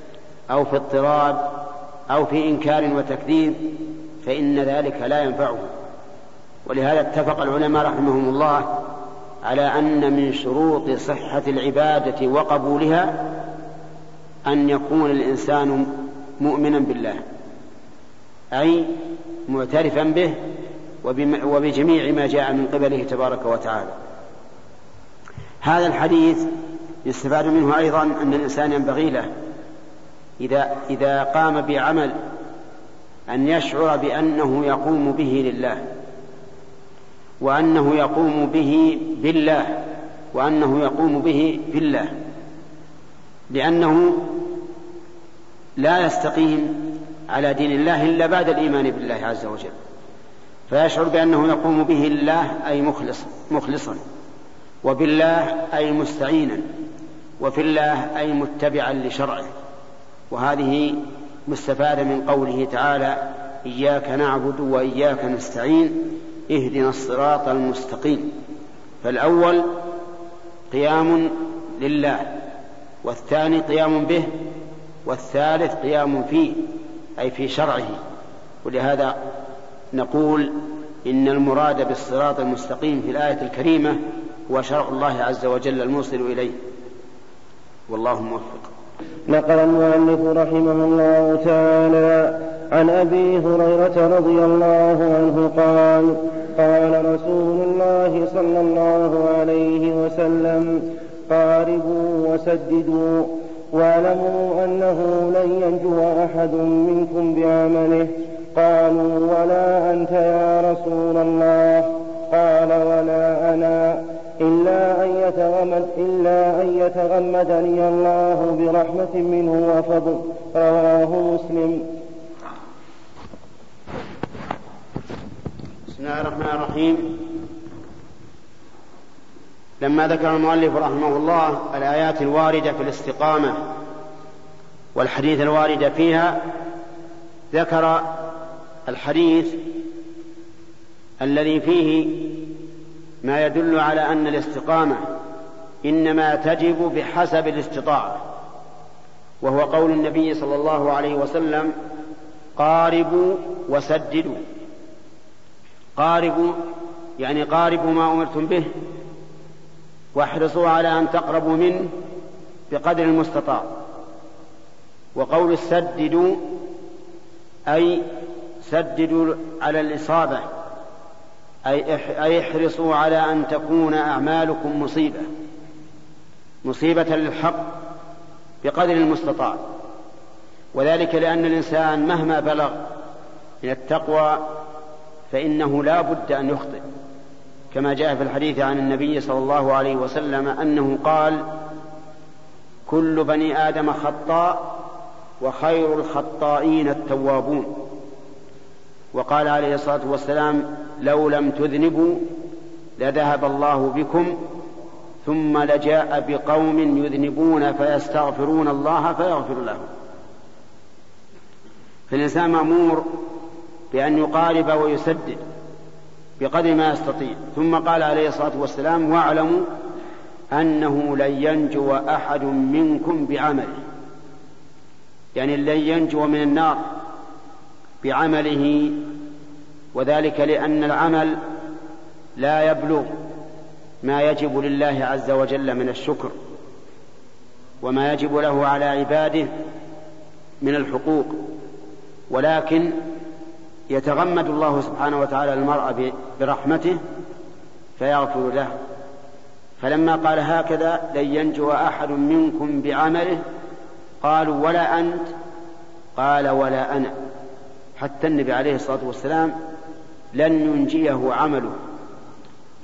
[SPEAKER 2] أو في اضطراب أو في إنكار وتكذيب فإن ذلك لا ينفعه. ولهذا اتفق العلماء رحمهم الله على أن من شروط صحة العبادة وقبولها أن يكون الإنسان مؤمنا بالله أي معترفا به وبجميع ما جاء من قبله تبارك وتعالى. هذا الحديث يستفاد منه أيضا أن الإنسان ينبغي له إذا إذا قام بعمل أن يشعر بأنه يقوم به لله وأنه يقوم به بالله وأنه يقوم به بالله لأنه لا يستقيم على دين الله إلا بعد الإيمان بالله عز وجل. فيشعر بأنه يقوم به لله أي مخلص مخلصا وبالله أي مستعينا وفي الله أي متبعا لشرعه. وهذه مستفادة من قوله تعالى إياك نعبد وإياك نستعين اهدنا الصراط المستقيم. فالأول قيام لله والثاني قيام به والثالث قيام فيه أي في شرعه. ولهذا نقول إن المراد بالصراط المستقيم في الآية الكريمة هو شرع الله عز وجل الموصل إليه. والله موفق.
[SPEAKER 4] نقل المؤلف رحمه الله تعالى عن أبي هريرة رضي الله عنه قال قال رسول الله صلى الله عليه وسلم قاربوا وسددوا واعلموا أنه لن ينجو أحد منكم بعمله. قالوا ولا أنت يا رسول الله قال ولا أنا إلا أن يتغمد إلا أن يتغمدني الله برحمة منه وفضل رواه مسلم.
[SPEAKER 2] بسم الله الرحمن الرحيم. لما ذكر المؤلف رحمه الله الآيات الواردة في الاستقامة والحديث الوارد فيها ذكر الحديث الذي فيه ما يدل على أن الاستقامة إنما تجب بحسب الاستطاعة وهو قول النبي صلى الله عليه وسلم قاربوا وسددوا. قاربوا يعني قاربوا ما أمرتم به واحرصوا على أن تقربوا منه بقدر المستطاع. وقول السددوا أي سددوا على الإصابة أي احرصوا على أن تكون أعمالكم مصيبة مصيبة للحق بقدر المستطاع. وذلك لأن الإنسان مهما بلغ من التقوى فإنه لا بد أن يخطئ. كما جاء في الحديث عن النبي صلى الله عليه وسلم أنه قال كل بني آدم خطاء وخير الخطائين التوابون. وقال عليه الصلاة والسلام لو لم تذنبوا لذهب الله بكم ثم لجاء بقوم يذنبون فيستغفرون الله فيغفر لهم. فالإنسان مأمور بأن يقارب ويسدد بقدر ما يستطيع. ثم قال عليه الصلاة والسلام واعلموا أنه لن ينجو أحد منكم بعمله. يعني لن ينجو من النار. بعمله وذلك لأن العمل لا يبلغ ما يجب لله عز وجل من الشكر وما يجب له على عباده من الحقوق ولكن يتغمد الله سبحانه وتعالى المرء برحمته فيغفر له. فلما قال هكذا لن ينجو أحد منكم بعمله قالوا ولا أنت؟ قال ولا أنا. حتى النبي عليه الصلاة والسلام لن ينجيه عمله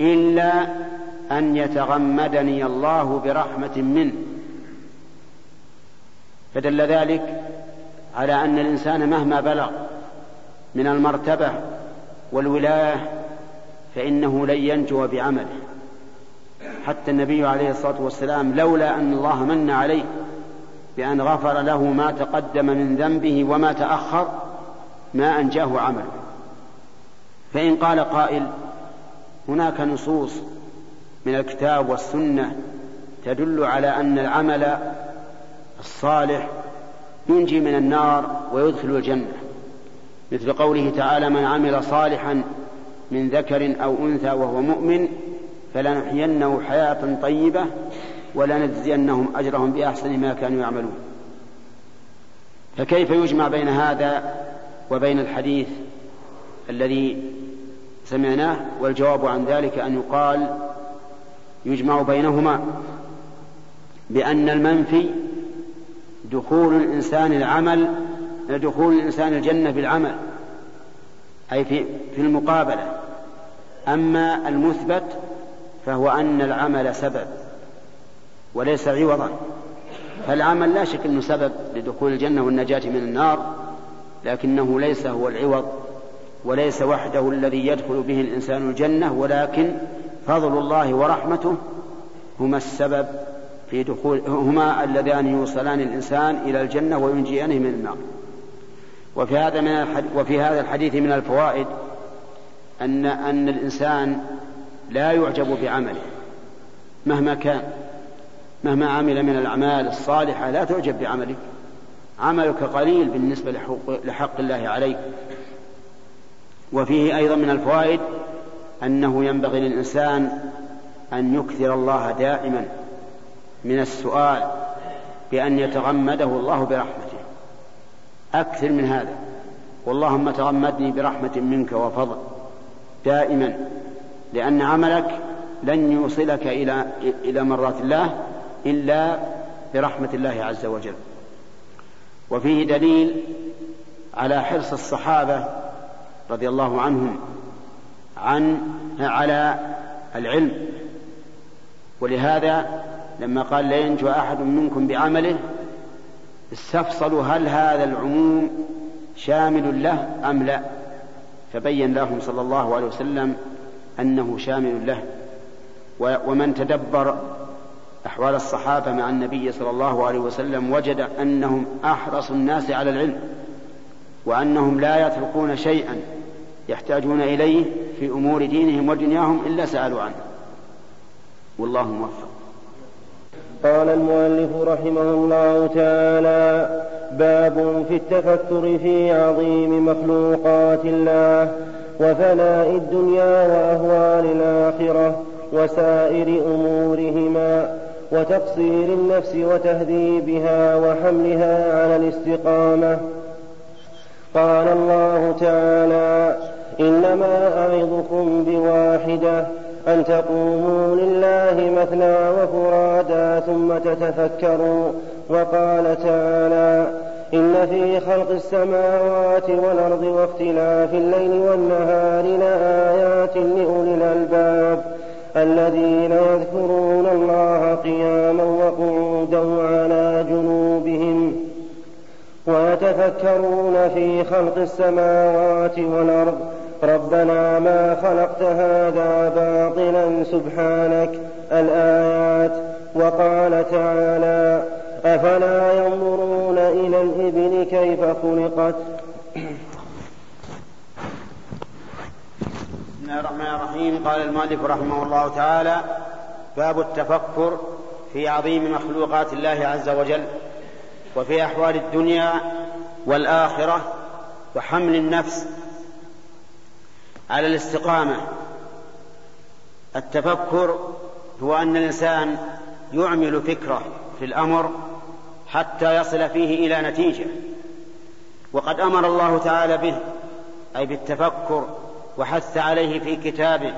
[SPEAKER 2] إلا أن يتغمدني الله برحمة منه. فدل ذلك على أن الإنسان مهما بلغ من المرتبة والولاية فإنه لن ينجو بعمله. حتى النبي عليه الصلاة والسلام لولا أن الله من عليه بأن غفر له ما تقدم من ذنبه وما تأخر ما أنجاه عمله فإن قال قائل هناك نصوص من الكتاب والسنة تدل على أن العمل الصالح ينجي من النار ويدخل الجنة. مثل قوله تعالى من عمل صالحا من ذكر أو أنثى وهو مؤمن فلنحيينه حياة طيبة ولنجزينهم أجرهم بأحسن ما كانوا يعملون. فكيف يجمع بين هذا وبين الحديث الذي سمعناه والجواب عن ذلك أن يقال يجمع بينهما بأن المنفي دخول الإنسان العمل دخول الإنسان الجنة بالعمل أي في في المقابلة. أما المثبت فهو أن العمل سبب وليس عوضا. فالعمل لا شك أنه سبب لدخول الجنة والنجاة من النار. لكنه ليس هو العوض وليس وحده الذي يدخل به الإنسان الجنة ولكن فضل الله ورحمته هما السبب في دخول هما اللذان يوصلان الإنسان إلى الجنة وينجيانه من النار. وفي هذا من وفي هذا الحديث من الفوائد أن أن الإنسان لا يعجب بعمله مهما كان مهما عمل من الأعمال الصالحة لا تعجب بعملك عملك قليل بالنسبة لحق الله عليك. وفيه أيضا من الفوائد أنه ينبغي للإنسان أن يكثر الله دائما من السؤال بأن يتغمده الله برحمته. أكثر من هذا. واللهم تغمدني برحمة منك وفضل. دائما. لأن عملك لن يوصلك إلى إلى مرات الله إلا برحمة الله عز وجل. وفيه دليل على حرص الصحابة رضي الله عنهم عن على العلم. ولهذا لما قال لا ينجو أحد منكم بعمله استفصلوا هل هذا العموم شامل له أم لا؟ فبين لهم صلى الله عليه وسلم أنه شامل له. ومن تدبر أحوال الصحابة مع النبي صلى الله عليه وسلم وجد أنهم أحرص الناس على العلم وأنهم لا يتركون شيئا يحتاجون إليه في أمور دينهم ودنياهم إلا سألوا عنه. والله موفق.
[SPEAKER 4] قال المؤلف رحمه الله تعالى باب في التفكر في عظيم مخلوقات الله وفناء الدنيا وأهوال الآخرة وسائر أمورهما. وتقصير النفس وتهذيبها وحملها على الاستقامة. قال الله تعالى إنما أعظكم بواحدة أن تقوموا لله مثنى وفرادا ثم تتفكروا. وقال تعالى إن في خلق السماوات والأرض واختلاف الليل والنهار لآيات لأولي الألباب. الذين يذكرون الله قياما وقعودا وعلى جنوبهم ويتفكرون في خلق السماوات والأرض. ربنا ما خلقت هذا باطلا سبحانك. الآيات وقال تعالى أفلا ينظرون إلى الإبل كيف خلقت
[SPEAKER 2] بسم الله الرحمن الرحيم. قال المؤلف رحمه الله تعالى باب التفكر في عظيم مخلوقات الله عز وجل وفي أحوال الدنيا والآخرة وحمل النفس على الاستقامة. التفكر هو أن الإنسان يعمل فكرة في الأمر حتى يصل فيه إلى نتيجة وقد أمر الله تعالى به أي بالتفكر وحث عليه في كتابه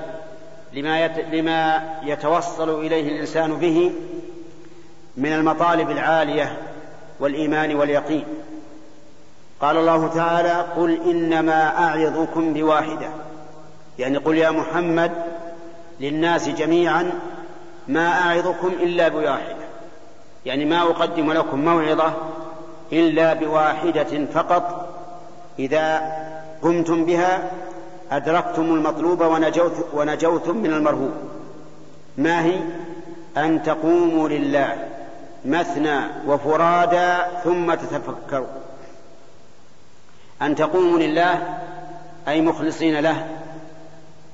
[SPEAKER 2] لما لما يتوصل إليه الإنسان به من المطالب العالية والإيمان واليقين. قال الله تعالى قل إنما أعظكم بواحدة. يعني قل يا محمد للناس جميعا ما أعظكم إلا بواحدة. يعني ما أقدم لكم موعظة إلا بواحدة فقط إذا قمتم بها أدركتم المطلوب ونجوت ونجوتم من المرهوب. ما هي؟ أن تقوموا لله مثنى وفرادى ثم تتفكروا. أن تقوموا لله أي مخلصين له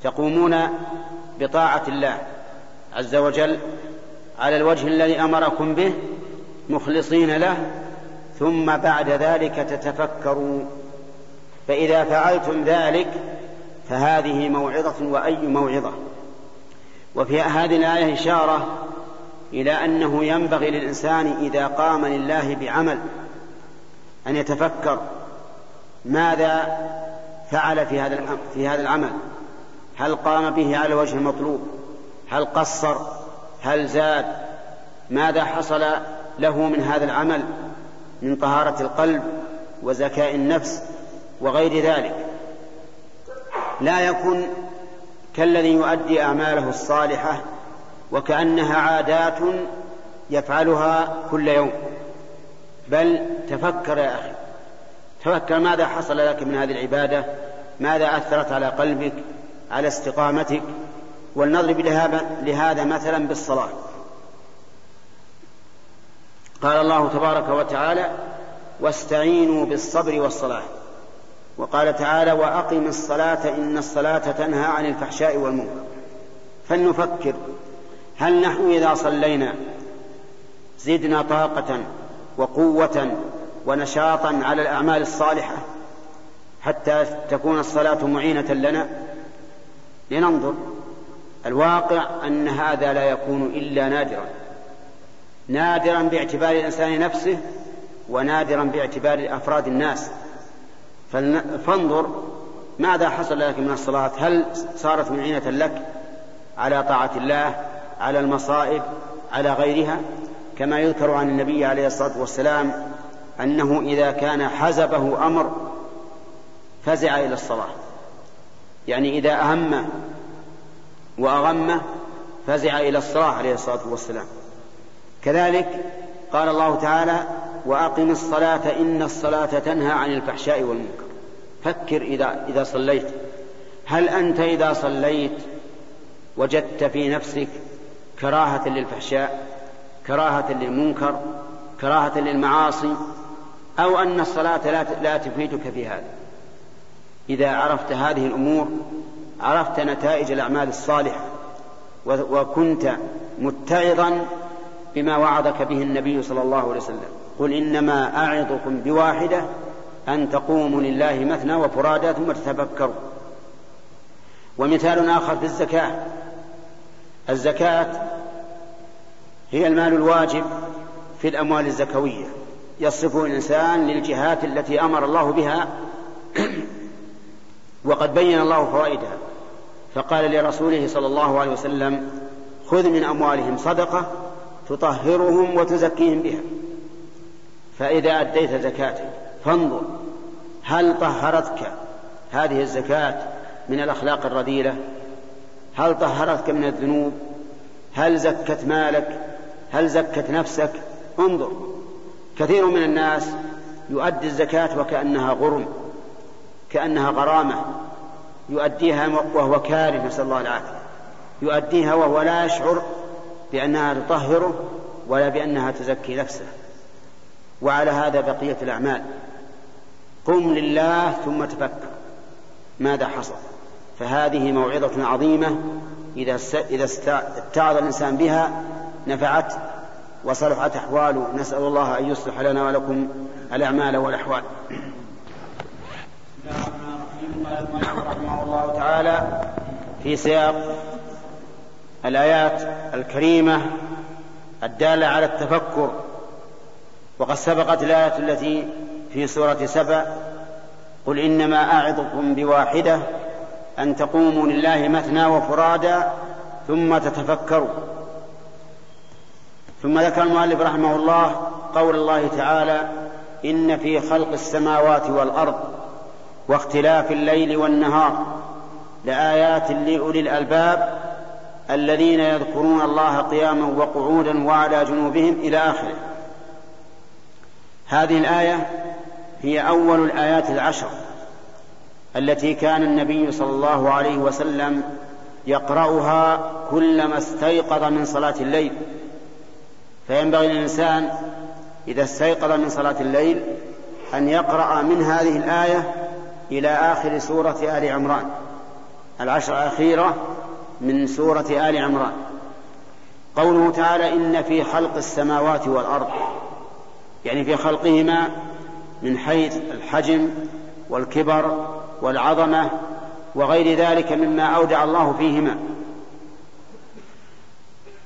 [SPEAKER 2] تقومون بطاعة الله عز وجل على الوجه الذي أمركم به مخلصين له ثم بعد ذلك تتفكروا. فإذا فعلتم ذلك فهذه موعظة وأي موعظة؟ وفي هذه الآية إشارة إلى أنه ينبغي للإنسان إذا قام لله بعمل أن يتفكر ماذا فعل في هذا في هذا العمل؟ هل قام به على الوجه المطلوب؟ هل قصر؟ هل زاد؟ ماذا حصل له من هذا العمل من طهارة القلب وزكاء النفس وغير ذلك؟ لا يكن كالذي يؤدي أعماله الصالحة وكأنها عادات يفعلها كل يوم. بل تفكر يا أخي تفكر ماذا حصل لك من هذه العبادة؟ ماذا أثرت على قلبك؟ على استقامتك؟ ولنضرب لهذا مثلا بالصلاة. قال الله تبارك وتعالى واستعينوا بالصبر والصلاة. وقال تعالى وأقم الصلاة إن الصلاة تنهى عن الفحشاء والمنكر. فلنفكر هل نحن إذا صلينا زدنا طاقة وقوة ونشاطا على الأعمال الصالحة حتى تكون الصلاة معينة لنا؟ لننظر. الواقع أن هذا لا يكون إلا نادرا. نادرا باعتبار الإنسان نفسه ونادرا باعتبار أفراد الناس. فانظر ماذا حصل لك من الصلاة. هل صارت معينة لك على طاعة الله على المصائب على غيرها؟ كما يذكر عن النبي عليه الصلاة والسلام أنه إذا كان حزبه أمر فزع إلى الصلاة. يعني إذا أهم وأغمه فزع إلى الصلاة عليه الصلاة والسلام. كذلك قال الله تعالى وأقم الصلاة إن الصلاة تنهى عن الفحشاء والمنكر. فكر إذا إذا صليت. هل أنت إذا صليت وجدت في نفسك كراهة للفحشاء كراهة للمنكر كراهة للمعاصي أو أن الصلاة لا لا تفيدك في هذا؟ إذا عرفت هذه الأمور عرفت نتائج الأعمال الصالحة وكنت متعظا بما وعظك به النبي صلى الله عليه وسلم. قل إنما أعظكم بواحدة أن تقوموا لله مثنى وفرادى ثم تتفكروا. ومثال آخر في الزكاة. الزكاة هي المال الواجب في الأموال الزكوية. يصرفه الإنسان للجهات التي أمر الله بها وقد بين الله فوائدها فقال لرسوله صلى الله عليه وسلم خذ من أموالهم صدقة تطهرهم وتزكيهم بها. فإذا أديت زكاتك فانظر هل طهرتك هذه الزكاة من الأخلاق الرذيلة؟ هل طهرتك من الذنوب؟ هل زكت مالك؟ هل زكت نفسك؟ انظر. كثير من الناس يؤدي الزكاة وكأنها غرم كأنها غرامة يؤديها وهو كاره نسأل الله العافية. يؤديها وهو لا يشعر بأنها تطهره ولا بأنها تزكي نفسه. وعلى هذا بقية الأعمال. قم لله ثم تفكر ماذا حصل. فهذه موعظة عظيمة إذا إذا اتعظ الإنسان بها نفعت وصلحت أحواله نسأل الله أن يصلح لنا ولكم الأعمال والأحوال. رحمه الله تعالى في سياق الآيات الكريمة الدالة على التفكر وقد سبقت الآية التي في سورة سبع قل إنما أعظكم بواحدة أن تقوموا لله مثنى وفرادا ثم تتفكروا. ثم ذكر المؤلف رحمه الله قول الله تعالى إن في خلق السماوات والأرض واختلاف الليل والنهار لآيات لأولي الألباب الذين يذكرون الله قياما وقعودا وعلى جنوبهم إلى آخره. هذه الآية هي أول الآيات العشر التي كان النبي صلى الله عليه وسلم يقرأها كلما استيقظ من صلاة الليل. فينبغي للإنسان إذا استيقظ من صلاة الليل أن يقرأ من هذه الآية إلى آخر سورة آل عمران العشر الأخيرة من سورة آل عمران. قوله تعالى إن في خلق السماوات والأرض. يعني في خلقهما من حيث الحجم والكبر والعظمة وغير ذلك مما أودع الله فيهما.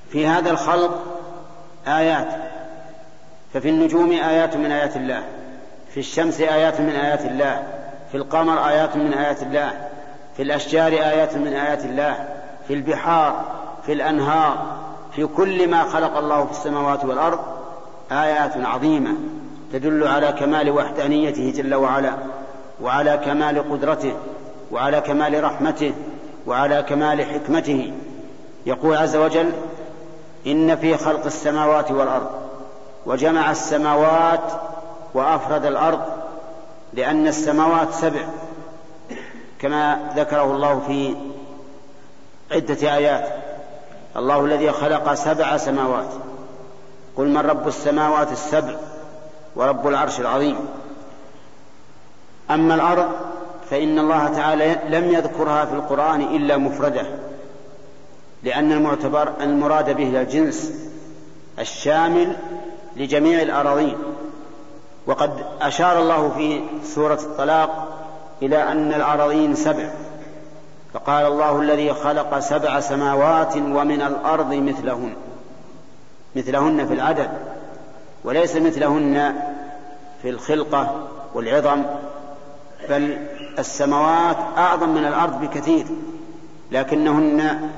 [SPEAKER 2] في هذا الخلق آيات ففي النجوم آيات من آيات الله في الشمس آيات من آيات الله في القمر آيات من آيات الله في الأشجار آيات من آيات الله في البحار في الأنهار في كل ما خلق الله في السماوات والأرض. آيات عظيمة تدل على كمال وحدانيته جل وعلا وعلى كمال قدرته وعلى كمال رحمته وعلى كمال حكمته. يقول عز وجل إن في خلق السماوات والأرض وجمع السماوات وأفرد الأرض لأن السماوات سبع كما ذكره الله في عدة آيات. الله الذي خلق سبع سماوات. قل من رب السماوات السبع ورب العرش العظيم. أما الأرض فإن الله تعالى لم يذكرها في القرآن إلا مفردة لأن المعتبر المراد به الجنس الشامل لجميع الأراضين. وقد أشار الله في سورة الطلاق إلى أن الأراضين سبع. فقال الله الذي خلق سبع سماوات ومن الأرض مثلهن. مثلهن في العدد وليس مثلهن في الخلقة والعظم بل السماوات أعظم من الأرض بكثير لكنهن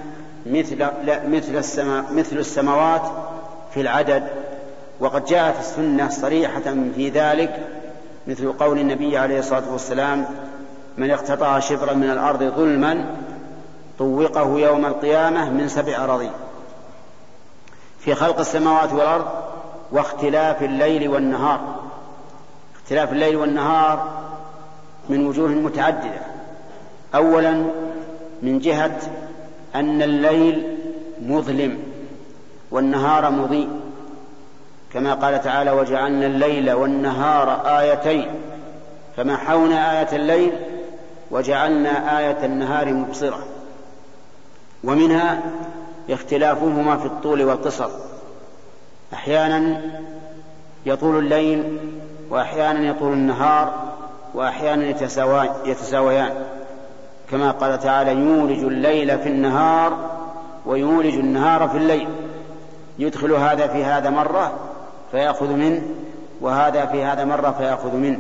[SPEAKER 2] مثل لا مثل السماء مثل السماوات في العدد وقد جاءت السنة صريحة في ذلك مثل قول النبي عليه الصلاة والسلام من اقتطع شبرا من الأرض ظلما طوقه يوم القيامة من سبع أراضين في خلق السماوات والأرض واختلاف الليل والنهار. اختلاف الليل والنهار من وجوه متعددة. أولا من جهة أن الليل مظلم والنهار مضيء. كما قال تعالى وجعلنا الليل والنهار آيتين. فمحونا آية الليل وجعلنا آية النهار مبصرة. ومنها اختلافهما في الطول والقصر. أحيانا يطول الليل وأحيانا يطول النهار وأحيانا يتساويان. كما قال تعالى يولج الليل في النهار ويولج النهار في الليل. يدخل هذا في هذا مرة فيأخذ منه وهذا في هذا مرة فيأخذ منه.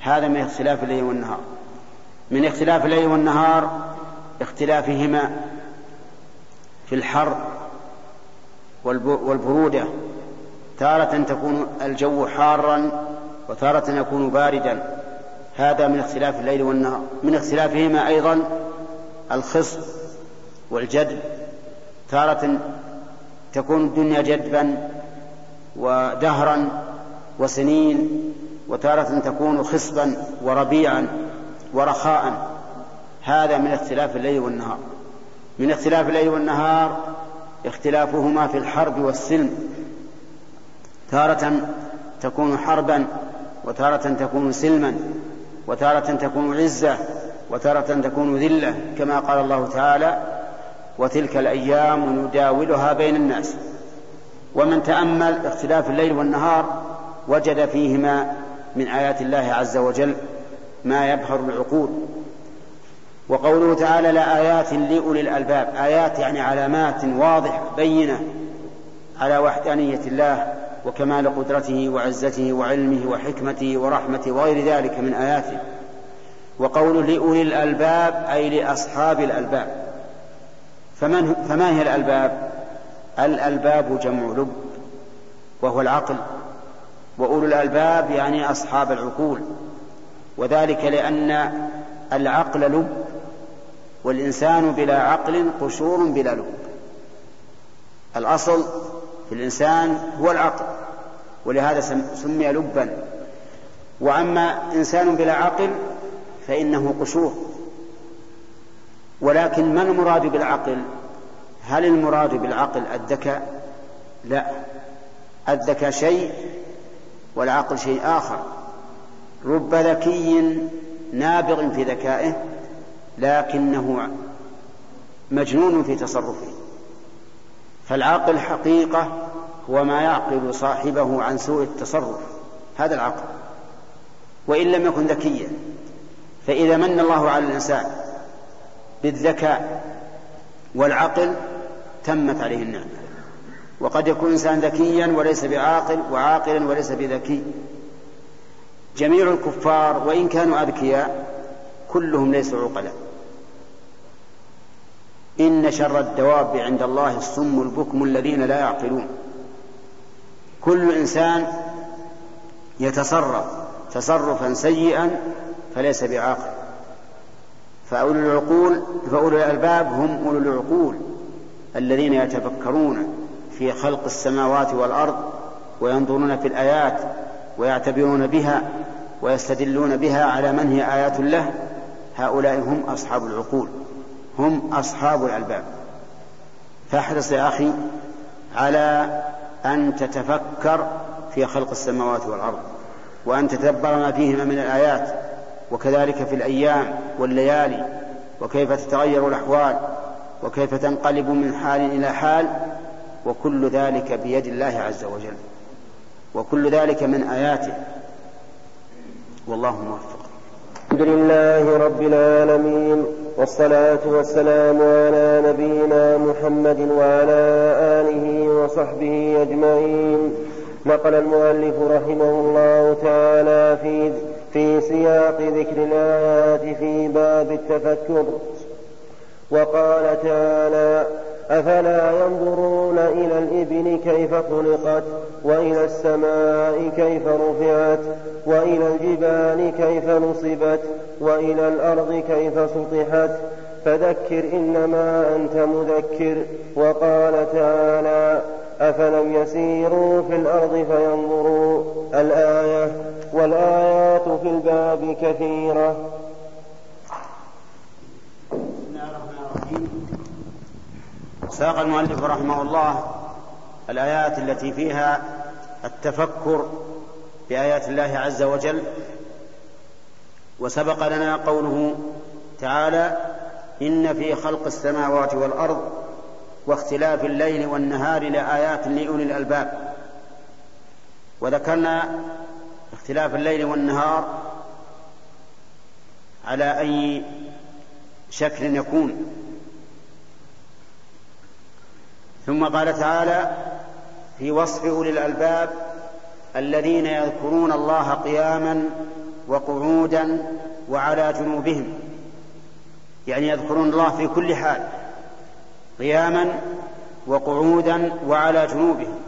[SPEAKER 2] هذا من اختلاف الليل والنهار. من اختلاف الليل والنهار اختلافهما في الحر والبرودة تارة تكون الجو حارا وتارة يكون باردا. هذا من اختلاف الليل والنهار. من اختلافهما أيضا الخصب والجدب. تارة تكون الدنيا جدبا ودهرا وسنين وتارة تكون خصبا وربيعا ورخاء. هذا من اختلاف الليل والنهار. من اختلاف الليل والنهار اختلافهما في الحرب والسلم. تارة تكون حربا وتارة تكون سلما وتارة تكون عزة وتارة تكون ذلة كما قال الله تعالى وتلك الأيام نداولها بين الناس ومن تأمل اختلاف الليل والنهار وجد فيهما من آيات الله عز وجل ما يبهر العقول. وقوله تعالى لآيات لأولي الألباب. آيات يعني علامات واضحة بينة على وحدانية الله وكمال قدرته وعزته وعلمه وحكمته ورحمته وغير ذلك من آياته وقوله لأولي الألباب أي لأصحاب الألباب. فمن فما هي الألباب؟ الألباب جمع لب وهو العقل. وأولو الألباب يعني أصحاب العقول. وذلك لأن العقل لب والإنسان بلا عقل قشور بلا لب. الأصل في الإنسان هو العقل ولهذا سمي لبا. وأما إنسان بلا عقل فإنه قشور. ولكن ما المراد بالعقل؟ هل المراد بالعقل الذكاء؟ لا. الذكاء شيء والعقل شيء آخر. رب ذكي نابغ في ذكائه لكنه مجنون في تصرفه. فالعقل حقيقة هو ما يعقل صاحبه عن سوء التصرف. هذا العقل. وإن لم يكن ذكيا فإذا من الله على الإنسان بالذكاء والعقل تمت عليه النعمة. وقد يكون إنسان ذكيا وليس بعاقل وعاقلا وليس بذكي. جميع الكفار وإن كانوا أذكياء كلهم ليسوا عقلاء. إن شر الدواب عند الله الصم البكم الذين لا يعقلون. كل إنسان يتصرف تصرفا سيئا فليس بعاقل. فأولو العقول فأولو الألباب هم أولو العقول الذين يتفكرون في خلق السماوات والأرض وينظرون في الآيات ويعتبرون بها ويستدلون بها على من هي آيات له. هؤلاء هم أصحاب العقول. هم أصحاب الألباب. فاحرص يا أخي على أن تتفكر في خلق السماوات والأرض وأن تتدبر ما فيهما من الآيات وكذلك في الأيام والليالي وكيف تتغير الأحوال وكيف تنقلب من حال إلى حال وكل ذلك بيد الله عز وجل. وكل ذلك من آياته. والله موفق.
[SPEAKER 4] الحمد لله رب العالمين. والصلاة والسلام على نبينا محمد وعلى آله وصحبه أجمعين. نقل المؤلف رحمه الله تعالى في في سياق ذكر الآيات في باب التفكر. وقال تعالى أفلا ينظرون إلى الإبل كيف خلقت وإلى السماء كيف رفعت وإلى الجبال كيف نصبت وإلى الأرض كيف سطحت. فذكر إنما أنت مذكر وقال تعالى أفلم يسيروا في الأرض فينظروا. الآية والآيات في الباب كثيرة.
[SPEAKER 2] ساق المؤلف رحمه الله الآيات التي فيها التفكر بآيات الله عز وجل وسبق لنا قوله تعالى إن في خلق السماوات والأرض واختلاف الليل والنهار لآيات لأولي الألباب. وذكرنا اختلاف الليل والنهار على أي شكل يكون. ثم قال تعالى في وصف أولي الألباب الذين يذكرون الله قياما وقعودا وعلى جنوبهم. يعني يذكرون الله في كل حال قياما وقعودا وعلى جنوبهم.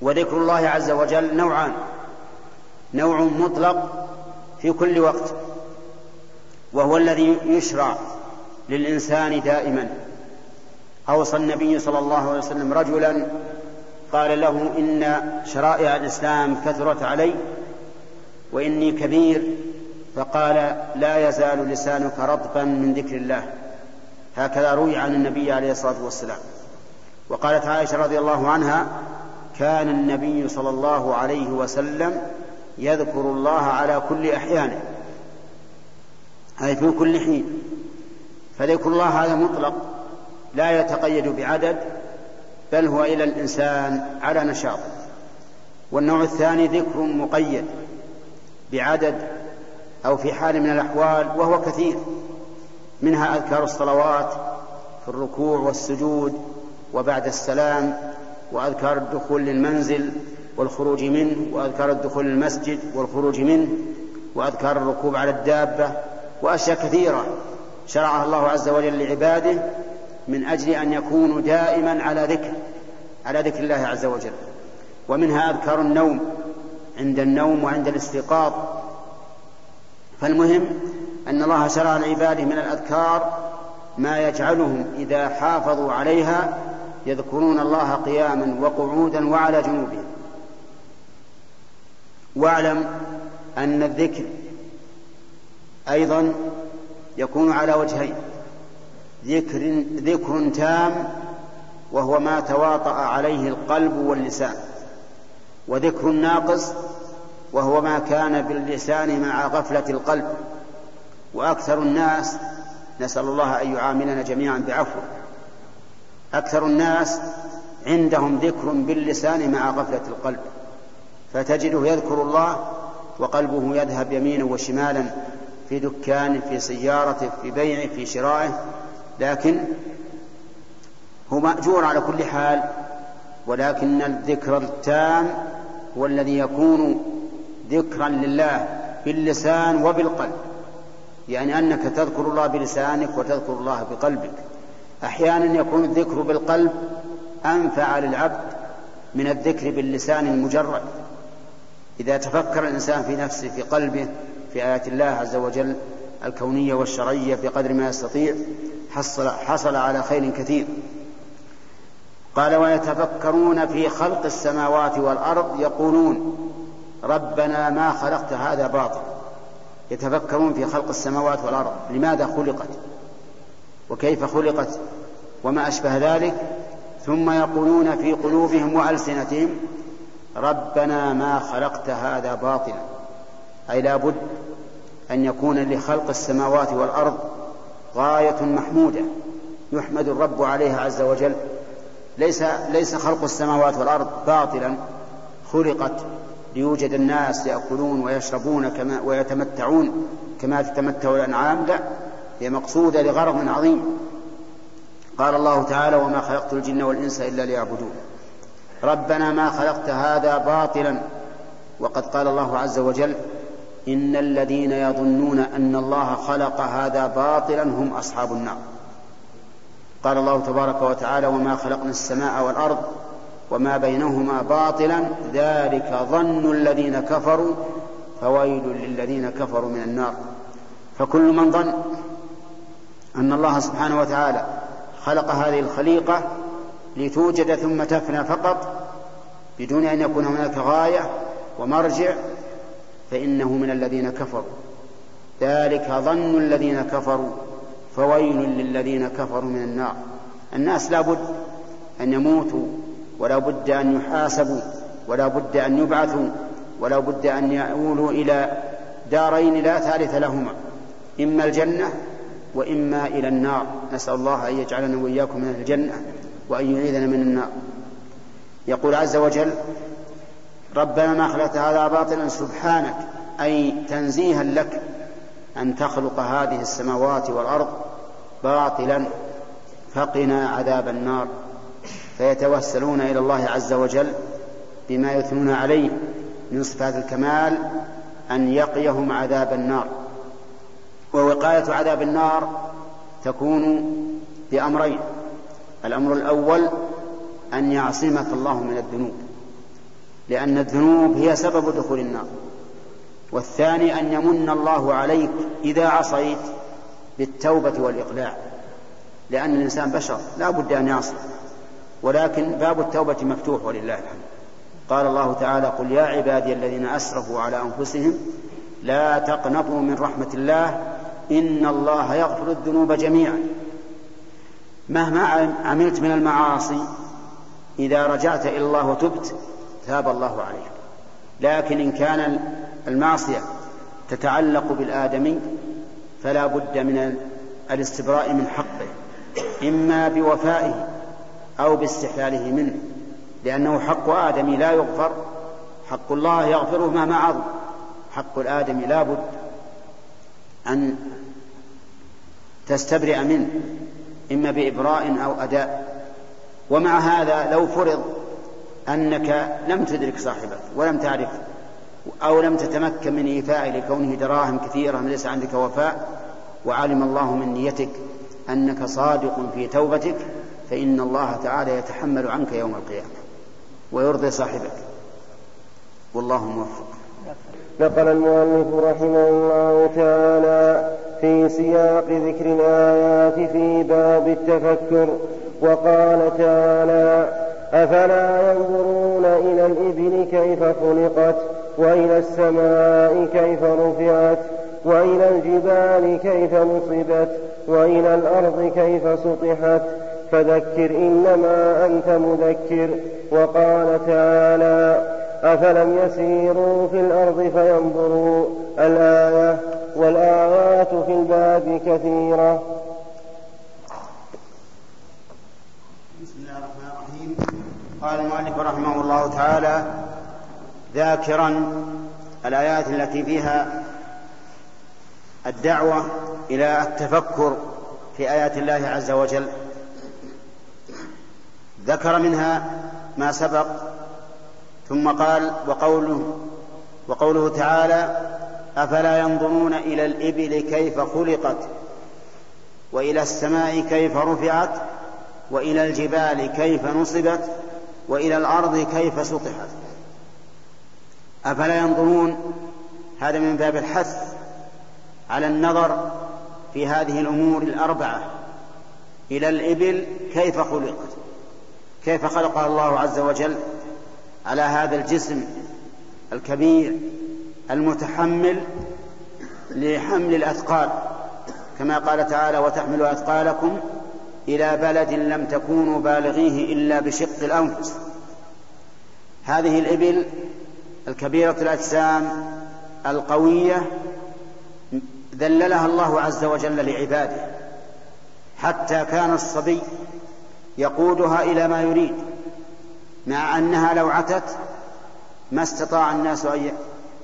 [SPEAKER 2] وذكر الله عز وجل نوعان نوع مطلق في كل وقت وهو الذي يشرع للإنسان دائما. أوصى النبي صلى الله عليه وسلم رجلا قال له إن شرائع الإسلام كثرت علي وإني كبير فقال لا يزال لسانك رطبا من ذكر الله. هكذا روي عن النبي عليه الصلاة والسلام. وقالت عائشة رضي الله عنها كان النبي صلى الله عليه وسلم يذكر الله على كل أحيانه أي في كل حين. فذكر الله هذا مطلق. لا يتقيد بعدد بل هو إلى الإنسان على نشاط. والنوع الثاني ذكر مقيد بعدد أو في حال من الأحوال وهو كثير. منها أذكار الصلوات في الركوع والسجود وبعد السلام وأذكار الدخول للمنزل والخروج منه وأذكار الدخول للمسجد والخروج منه وأذكار الركوب على الدابة وأشياء كثيرة شرعها الله عز وجل لعباده. من أجل أن يكونوا دائما على ذكر على ذكر الله عز وجل. ومنها أذكار النوم عند النوم وعند الاستيقاظ. فالمهم أن الله شرع لعباده من الأذكار ما يجعلهم إذا حافظوا عليها يذكرون الله قياما وقعودا وعلى جنوبهم. واعلم أن الذكر أيضا يكون على وجهين. ذكر ذكر تام وهو ما تواطأ عليه القلب واللسان. وذكر ناقص وهو ما كان باللسان مع غفلة القلب. وأكثر الناس نسأل الله أن يعاملنا جميعا بعفو. أكثر الناس عندهم ذكر باللسان مع غفلة القلب. فتجده يذكر الله وقلبه يذهب يمينا وشمالا في دكان في سيارته في بيعه في شرائه. لكن هو مأجور على كل حال ولكن الذكر التام هو الذي يكون ذكرا لله باللسان وبالقلب. يعني أنك تذكر الله بلسانك وتذكر الله بقلبك. أحيانا يكون الذكر بالقلب أنفع للعبد من الذكر باللسان المجرد. إذا تفكر الإنسان في نفسه في قلبه في آيات الله عز وجل الكونية والشرعية بقدر ما يستطيع حصل, حصل على خير كثير. قال ويتفكرون في خلق السماوات والأرض يقولون ربنا ما خلقت هذا باطل. يتفكرون في خلق السماوات والأرض. لماذا خلقت؟ وكيف خلقت؟ وما أشبه ذلك؟ ثم يقولون في قلوبهم وألسنتهم ربنا ما خلقت هذا باطلا. أي لا بد أن يكون لخلق السماوات والأرض غاية محمودة يحمد الرب عليها عز وجل. ليس ليس خلق السماوات والأرض باطلا خلقت ليوجد الناس يأكلون ويشربون كما ويتمتعون كما تتمتع الأنعام. لا هي مقصودة لغرض عظيم. قال الله تعالى وما خلقت الجن والإنس إلا ليعبدون ربنا ما خلقت هذا باطلا وقد قال الله عز وجل إن الذين يظنون أن الله خلق هذا باطلا هم أصحاب النار. قال الله تبارك وتعالى وما خلقنا السماء والأرض وما بينهما باطلا ذلك ظن الذين كفروا فويل للذين كفروا من النار. فكل من ظن أن الله سبحانه وتعالى خلق هذه الخليقة لتوجد ثم تفنى فقط بدون أن يكون هناك غاية ومرجع فإنه من الذين كفروا. ذلك ظن الذين كفروا فويل للذين كفروا من النار. الناس لا بد أن يموتوا ولا بد أن يحاسبوا ولا بد أن يبعثوا ولا بد أن يؤولوا إلى دارين لا ثالث لهما إما الجنة وإما إلى النار. نسأل الله أن يجعلنا وإياكم من الجنة وأن يعيذنا من النار. يقول عز وجل ربنا ما خلقت هذا باطلا سبحانك أي تنزيها لك أن تخلق هذه السماوات والأرض باطلا فقنا عذاب النار. فيتوسلون إلى الله عز وجل بما يثنون عليه من صفات الكمال أن يقيهم عذاب النار. ووقاية عذاب النار تكون بأمرين الأمر الأول أن يعصمك الله من الذنوب. لأن الذنوب هي سبب دخول النار. والثاني أن يمن الله عليك إذا عصيت بالتوبة والإقلاع. لأن الإنسان بشر لا بد أن يعصي. ولكن باب التوبة مفتوح ولله الحمد. قال الله تعالى قل يا عبادي الذين أسرفوا على أنفسهم لا تقنطوا من رحمة الله إن الله يغفر الذنوب جميعا. مهما عملت من المعاصي إذا رجعت إلى الله وتبت تاب الله عليك لكن إن كان المعصية تتعلق بالآدمي فلا بد من الاستبراء من حقه إما بوفائه أو باستحلاله منه لأنه حق آدم لا يغفر حق الله يغفره مهما عظم حق الآدم لا بد أن تستبرئ منه إما بإبراء أو أداء. ومع هذا لو فرض أنك لم تدرك صاحبك ولم تعرفه أو لم تتمكن من إيفائه لكونه دراهم كثيرة ليس عندك وفاء وعلم الله من نيتك أنك صادق في توبتك فإن الله تعالى يتحمل عنك يوم القيامة ويرضي صاحبك. والله موفق.
[SPEAKER 4] نقل المؤلف رحمه الله تعالى في سياق ذكر الآيات في باب التفكر وقال تعالى أفلا ينظرون إلى الإبل كيف خلقت وإلى السماء كيف رفعت وإلى الجبال كيف نصبت وإلى الأرض كيف سطحت فذكر إنما أنت مذكر وقال تعالى أفلم يسيروا في الأرض فينظروا الآية والآيات في الباب كثيرة
[SPEAKER 2] بسم الله الرحمن الرحيم قال المؤلف رحمه الله تعالى ذاكرا الآيات التي فيها الدعوة إلى التفكر في آيات الله عز وجل. ذكر منها ما سبق ثم قال وقوله وقوله تعالى أفلا ينظرون إلى الإبل كيف خلقت وإلى السماء كيف رفعت وإلى الجبال كيف نصبت وإلى الأرض كيف سطحت. أفلا ينظرون؟ هذا من باب الحث على النظر في هذه الأمور الأربعة. إلى الإبل كيف خلقت؟ كيف خلقها الله عز وجل على هذا الجسم الكبير المتحمل لحمل الأثقال؟ كما قال تعالى وتحملوا أثقالكم إلى بلد لم تكونوا بالغيه إلا بشق الأنفس. هذه الإبل الكبيرة الأجسام القوية ذللها الله عز وجل لعباده حتى كان الصبي يقودها إلى ما يريد مع أنها لو عتت ما استطاع الناس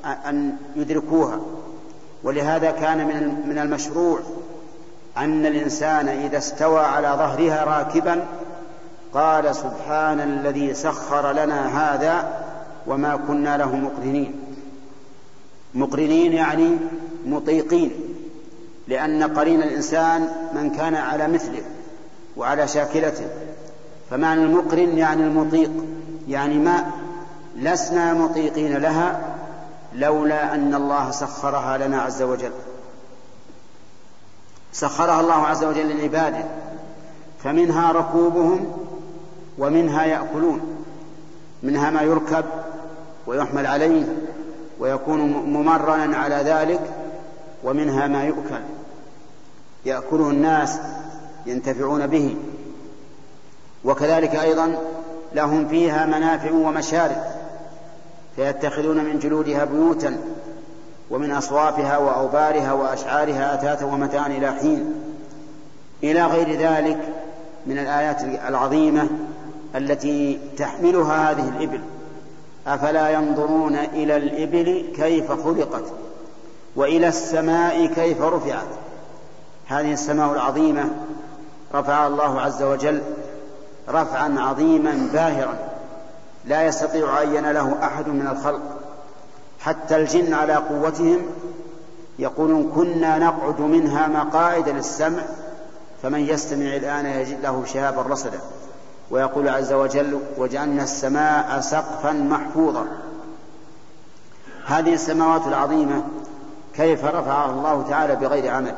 [SPEAKER 2] أن يدركوها ولهذا كان من المشروع أن الإنسان إذا استوى على ظهرها راكبا قال سبحان الذي سخر لنا هذا وما كنا له مقرنين. مقرنين يعني مطيقين لأن قرين الإنسان من كان على مثله وعلى شاكلته. فمعنى المقرن يعني المطيق يعني ما لسنا مطيقين لها لولا أن الله سخرها لنا عز وجل. سخرها الله عز وجل لعباده فمنها ركوبهم ومنها يأكلون منها ما يركب ويحمل عليه ويكون ممرنا على ذلك ومنها ما يؤكل. يأكله الناس ينتفعون به. وكذلك أيضا لهم فيها منافع ومشارب فيتخذون من جلودها بيوتا ومن أصوافها وأوبارها وأشعارها أثاثا ومتاعا إلى حين. إلى غير ذلك من الآيات العظيمة التي تحملها هذه الإبل. أفلا ينظرون إلى الإبل كيف خلقت وإلى السماء كيف رفعت. هذه السماء العظيمة رفعها الله عز وجل رفعا عظيما باهرا. لا يستطيع عين له أحد من الخلق. حتى الجن على قوتهم يقولون كنا نقعد منها مقاعد للسمع فمن يستمع الآن يجد له شهابا رصدا. ويقول عز وجل وجعلنا السماء سقفا محفوظا. هذه السماوات العظيمة كيف رفعها الله تعالى بغير عمد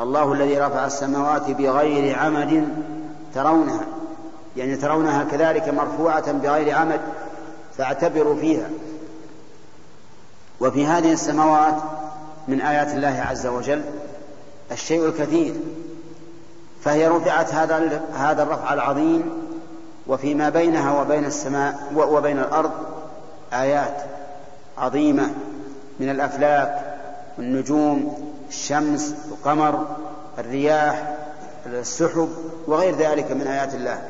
[SPEAKER 2] الله الذي رفع السماوات بغير عمد ترونها يعني ترونها كذلك مرفوعة بغير عمد فاعتبروا فيها. وفي هذه السماوات من آيات الله عز وجل الشيء الكثير فهي رفعت هذا هذا الرفع العظيم وفيما بينها وبين السماء وبين الأرض آيات عظيمة من الأفلاك والنجوم الشمس القمر الرياح السحب وغير ذلك من آيات الله.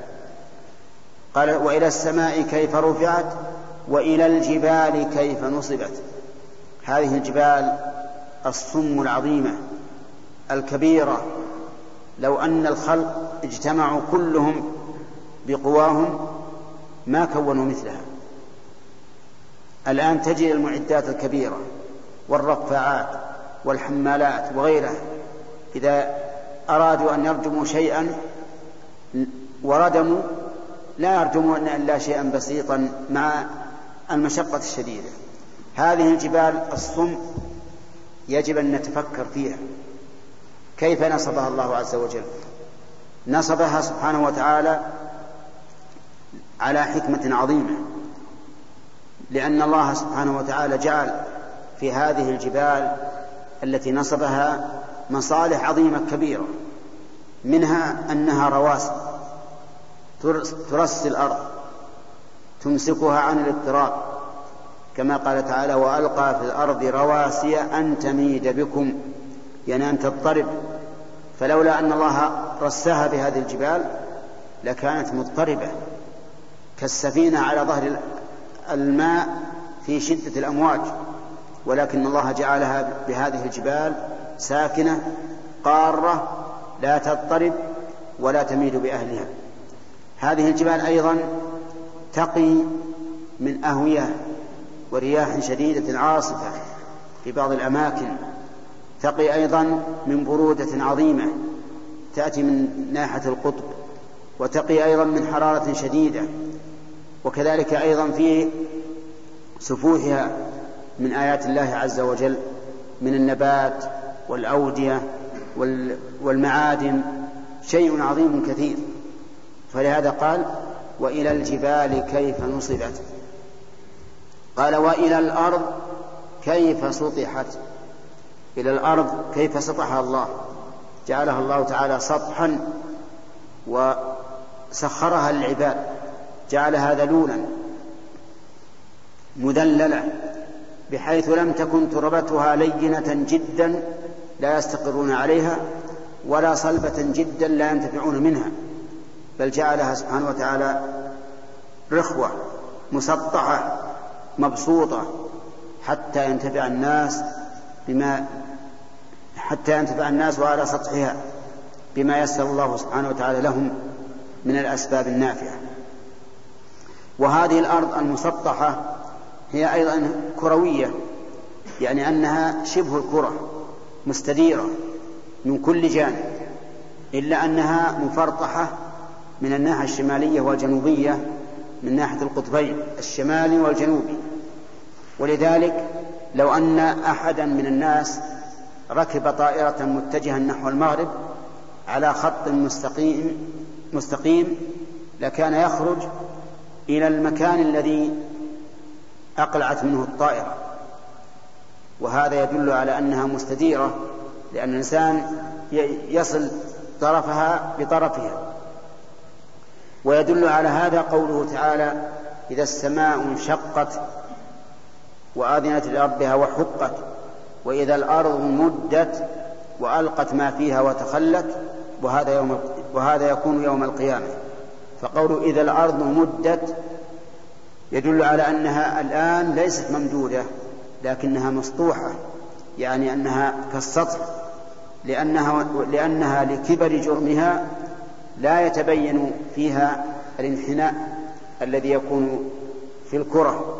[SPEAKER 2] قال وإلى السماء كيف رفعت وإلى الجبال كيف نصبت. هذه الجبال الصم العظيمة الكبيرة. لو أن الخلق اجتمعوا كلهم بقواهم ما كونوا مثلها. الآن تجد المعدات الكبيرة والرفاعات والحمالات وغيرها. إذا أرادوا أن يرجموا شيئا وردموا لا يرجمون إلا شيئا بسيطا مع المشقة الشديدة. هذه الجبال الصم يجب أن نتفكر فيها. كيف نصبها الله عز وجل؟ نصبها سبحانه وتعالى على حكمة عظيمة لأن الله سبحانه وتعالى جعل في هذه الجبال التي نصبها مصالح عظيمة كبيرة منها أنها رواسي ترسي الأرض تمسكها عن الاضطراب. كما قال تعالى وألقى في الأرض رواسي أن تميد بكم يعني أن تضطرب. فلولا أن الله رساها بهذه الجبال لكانت مضطربة كالسفينة على ظهر الماء في شدة الأمواج. ولكن الله جعلها بهذه الجبال ساكنة قارة لا تضطرب ولا تميد بأهلها. هذه الجبال أيضا تقي من أهوية ورياح شديدة عاصفة في بعض الأماكن تقي أيضا من برودة عظيمة تأتي من ناحية القطب وتقي أيضا من حرارة شديدة وكذلك أيضا في سفوحها من آيات الله عز وجل من النبات والأودية والمعادن شيء عظيم كثير. فلهذا قال وإلى الجبال كيف نصبت؟ قال وإلى الأرض كيف سطحت؟ إلى الأرض كيف سطحها الله؟ جعلها الله تعالى سطحا وسخرها للعباد. جعلها ذلولا مذللة بحيث لم تكن تربتها لينة جدا لا يستقرون عليها ولا صلبة جدا لا ينتفعون منها بل جعلها سبحانه وتعالى رخوة مسطحة مبسوطة حتى ينتفع الناس بما حتى ينتفع الناس على سطحها بما يسر الله سبحانه وتعالى لهم من الأسباب النافعة. وهذه الأرض المسطحة هي أيضا كروية يعني أنها شبه الكرة مستديرة من كل جانب إلا أنها مفرطحة من الناحية الشمالية والجنوبية من ناحية القطبين الشمالي والجنوبي. ولذلك لو أن أحدا من الناس ركب طائرة متجها نحو المغرب على خط مستقيم مستقيم لكان يخرج إلى المكان الذي أقلعت منه الطائرة. وهذا يدل على أنها مستديرة لأن الإنسان يصل طرفها بطرفها. ويدل على هذا قوله تعالى إذا السماء انشقت وآذنت لربها وحقت وإذا الأرض مدت وألقت ما فيها وتخلت وهذا يوم وهذا يكون يوم القيامة. فقول إذا الأرض مدت يدل على أنها الآن ليست ممدودة لكنها مسطوحة يعني أنها كالسطح لأنها, لأنها لكبر جرمها لا يتبين فيها الانحناء الذي يكون في الكرة.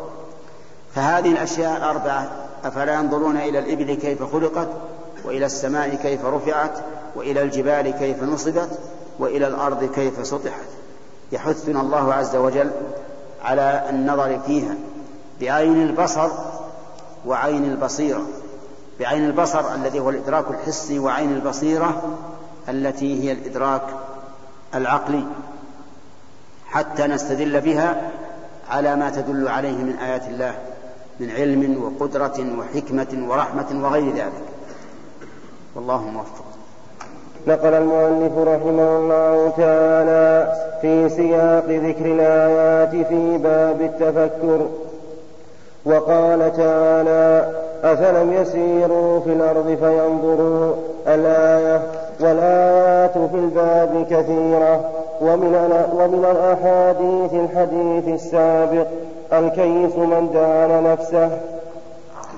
[SPEAKER 2] فهذه الأشياء الأربعة أفلا ينظرون إلى الإبل كيف خلقت وإلى السماء كيف رفعت وإلى الجبال كيف نصبت وإلى الأرض كيف سطحت. يحثنا الله عز وجل على النظر فيها بعين البصر وعين البصيرة. بعين البصر الذي هو الإدراك الحسي وعين البصيرة التي هي الإدراك العقلي. حتى نستدل بها على ما تدل عليه من آيات الله. من علم وقدرة وحكمة ورحمة وغير ذلك. والله موفق.
[SPEAKER 4] نقل المؤلف رحمه الله تعالى في سياق ذكر الآيات في باب التفكر. وقال تعالى أفلم يسيروا في الأرض فينظروا الآية والآيات في الباب كثيرة ومن ومن الأحاديث الحديث السابق الكيس من دان نفسه.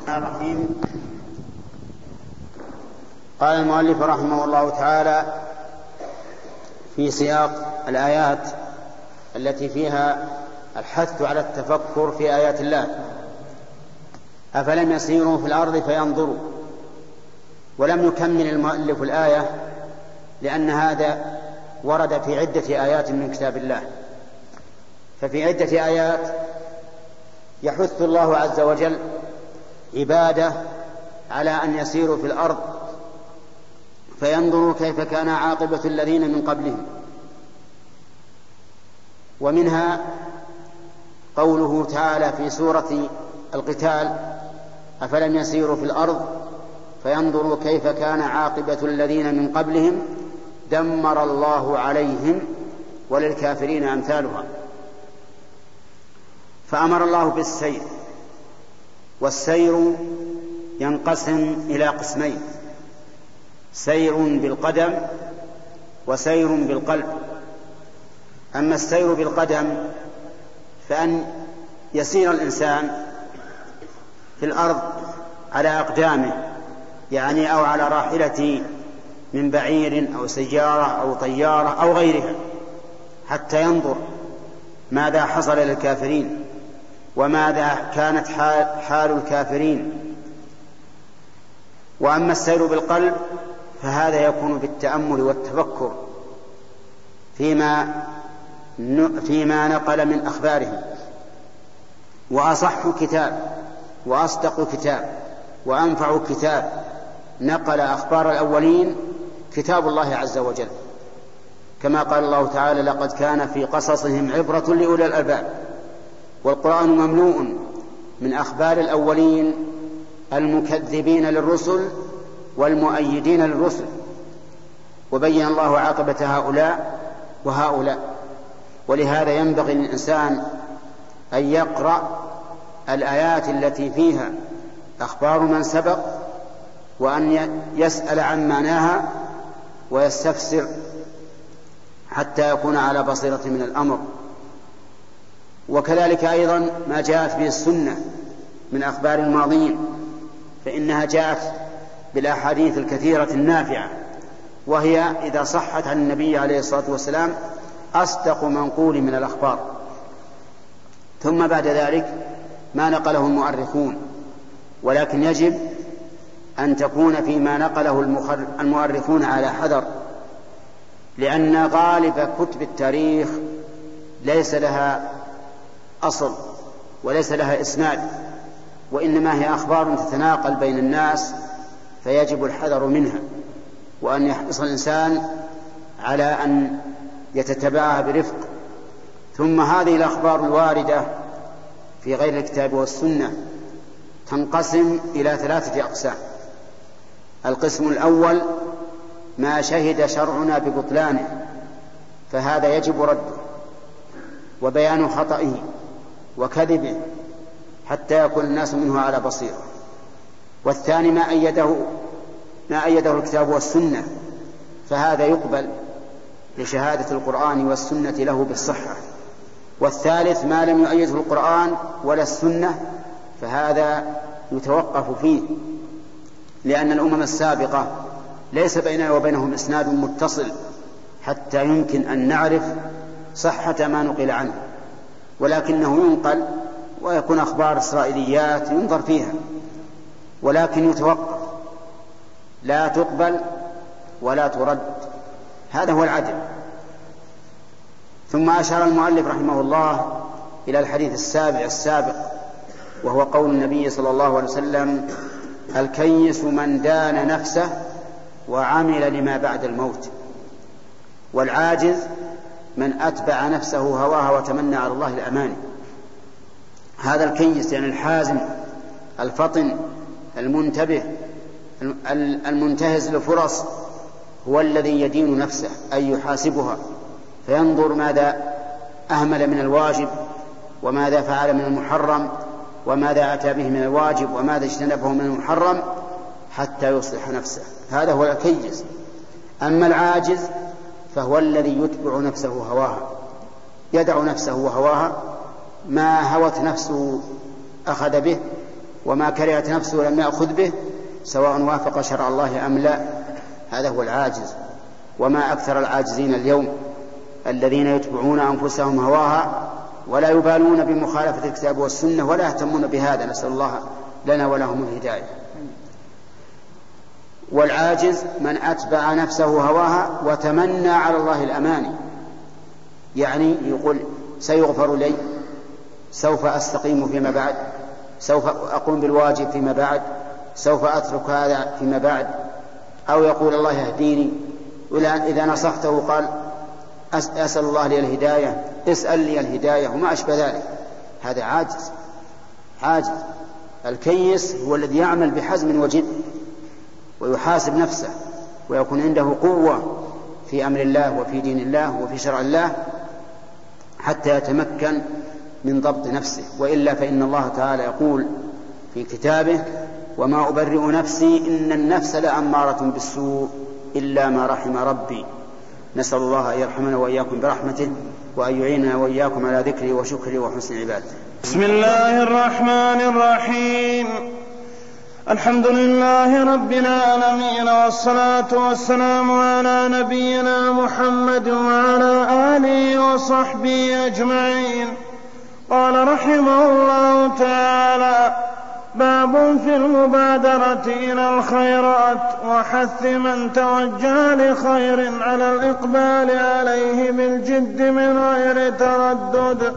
[SPEAKER 2] الرحيم. قال المؤلف رحمه الله تعالى في سياق الآيات التي فيها الحث على التفكر في آيات الله. أفلم يسيروا في الأرض فينظروا. ولم يكمل المؤلف الآية لأن هذا ورد في عدة آيات من كتاب الله. ففي عدة آيات يحث الله عز وجل عباده على أن يسيروا في الأرض فينظروا كيف كان عاقبة الذين من قبلهم. ومنها قوله تعالى في سورة القتال أفلم يسيروا في الأرض فينظروا كيف كان عاقبة الذين من قبلهم دمر الله عليهم وللكافرين أمثالها. فأمر الله بالسير والسير ينقسم إلى قسمين سير بالقدم وسير بالقلب. أما السير بالقدم فأن يسير الإنسان في الأرض على أقدامه يعني أو على راحلة من بعير أو سيارة أو طيارة أو غيرها حتى ينظر ماذا حصل للكافرين. وماذا كانت حال, الكافرين. وأما السير بالقلب فهذا يكون بالتأمل والتفكر فيما فيما نقل من أخبارهم. وأصح كتاب وأصدق كتاب وأنفع كتاب. نقل أخبار الأولين كتاب الله عز وجل. كما قال الله تعالى لقد كان في قصصهم عبرة لأولي الألباب. والقرآن مملوء من أخبار الأولين المكذبين للرسل والمؤيدين للرسل. وبين الله عاقبة هؤلاء وهؤلاء. ولهذا ينبغي للإنسان أن يقرأ الآيات التي فيها أخبار من سبق وأن يسأل عن معناها ويستفسر حتى يكون على بصيرة من الأمر. وكذلك أيضا ما جاءت به السنة من أخبار الماضين فإنها جاءت بالأحاديث الكثيرة النافعة وهي إذا صحت عن النبي عليه الصلاة والسلام أصدق منقول من الأخبار. ثم بعد ذلك ما نقله المؤرخون ولكن يجب أن تكون فيما نقله المؤرخون على حذر لأن غالب كتب التاريخ ليس لها أصل وليس لها إسناد وإنما هي أخبار تتناقل بين الناس فيجب الحذر منها وأن يحرص الإنسان على أن يتتبعها برفق. ثم هذه الأخبار الواردة في غير الكتاب والسنة تنقسم إلى ثلاثة أقسام. القسم الأول ما شهد شرعنا ببطلانه فهذا يجب رده وبيان خطئه. وكذبه حتى يكون الناس منه على بصيرة. والثاني ما أيده ما أيده الكتاب والسنة فهذا يقبل لشهادة القرآن والسنة له بالصحة. والثالث ما لم يؤيده القرآن ولا السنة فهذا يتوقف فيه لأن الأمم السابقة ليس بيننا وبينهم إسناد متصل حتى يمكن أن نعرف صحة ما نقل عنه. ولكنه ينقل ويكون أخبار إسرائيليات ينظر فيها ولكن يتوقف لا تقبل ولا ترد هذا هو العدل. ثم أشار المؤلف رحمه الله إلى الحديث السابع السابق وهو قول النبي صلى الله عليه وسلم الكيس من دان نفسه وعمل لما بعد الموت والعاجز من أتبع نفسه هواها وتمنى على الله الأماني هذا الكيس يعني الحازم الفطن المنتبه المنتهز للفرص هو الذي يدين نفسه أي يحاسبها. فينظر ماذا أهمل من الواجب وماذا فعل من المحرم وماذا أتى به من الواجب وماذا اجتنبه من المحرم حتى يصلح نفسه. هذا هو الكيس أما العاجز فهو الذي يتبع نفسه هواها يدع نفسه وهواها ما هوت نفسه أخذ به وما كرهت نفسه لم يأخذ به سواء وافق شرع الله أم لا هذا هو العاجز. وما أكثر العاجزين اليوم الذين يتبعون أنفسهم هواها ولا يبالون بمخالفة الكتاب والسنة ولا يهتمون بهذا نسأل الله لنا ولهم الهداية. والعاجز من أتبع نفسه هواها وتمنى على الله الأماني يعني يقول سيغفر لي سوف أستقيم فيما بعد سوف أقوم بالواجب فيما بعد سوف أترك هذا فيما بعد. أو يقول الله يهديني إذا نصحته قال أسأل الله لي الهداية اسأل لي الهداية وما أشبه ذلك. هذا عاجز عاجز. الكيس هو الذي يعمل بحزم وجد. ويحاسب نفسه ويكون عنده قوة في أمر الله وفي دين الله وفي شرع الله حتى يتمكن من ضبط نفسه. وإلا فإن الله تعالى يقول في كتابه وما أبرئ نفسي إن النفس لأمارة بالسوء إلا ما رحم ربي. نسأل الله أن يرحمنا وإياكم برحمته وأن يعيننا وإياكم على ذكره وشكره وحسن عبادته.
[SPEAKER 5] بسم الله الرحمن الرحيم. الحمد لله رب العالمين والصلاة والسلام على نبينا محمد وعلى آله وصحبه أجمعين. قال رحمه الله تعالى باب في المبادرة إلى الخيرات وحث من توجه لخير على الإقبال عليه بالجد من غير تردد.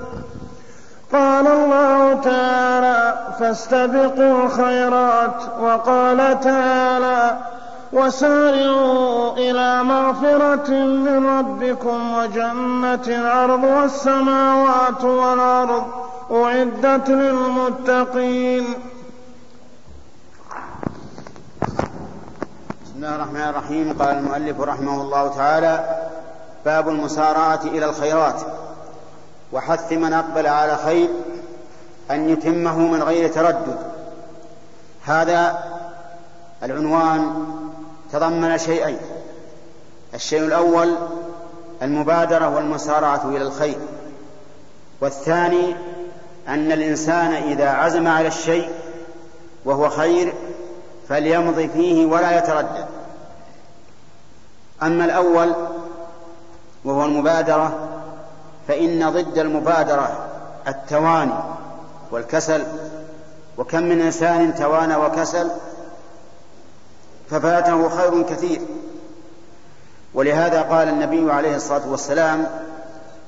[SPEAKER 5] قال الله تعالى فاستبقوا الخيرات وقال تعالى وسارعوا إلى مغفرة من ربكم وجنة عرضها السماوات والأرض. أعدت للمتقين.
[SPEAKER 2] بسم الله الرحمن الرحيم. قال المؤلف رحمه الله تعالى باب المسارعة إلى الخيرات. وحث من أقبل على خير أن يتمه من غير تردد. هذا العنوان تضمن شيئين. الشيء الأول المبادرة والمسارعة إلى الخير. والثاني أن الإنسان إذا عزم على الشيء وهو خير فليمضي فيه ولا يتردد. أما الأول وهو المبادرة فإن ضد المبادرة التواني والكسل وكم من إنسان توانى وكسل ففاته خير كثير. ولهذا قال النبي عليه الصلاة والسلام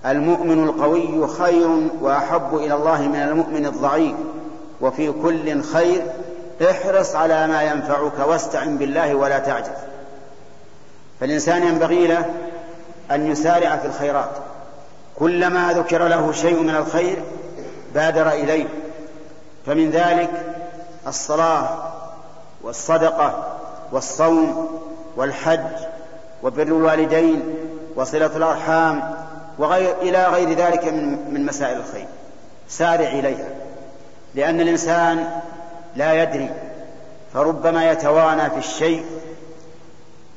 [SPEAKER 2] المؤمن القوي خير وأحب إلى الله من المؤمن الضعيف وفي كل خير احرص على ما ينفعك واستعن بالله ولا تعجز. فالإنسان ينبغي له أن يسارع في الخيرات. كلما ذكر له شيء من الخير بادر إليه. فمن ذلك الصلاة والصدقة والصوم والحج وبر الوالدين وصلة الأرحام وغير إلى غير ذلك من من مسائل الخير. سارع إليها. لأن الإنسان لا يدري فربما يتوانى في الشيء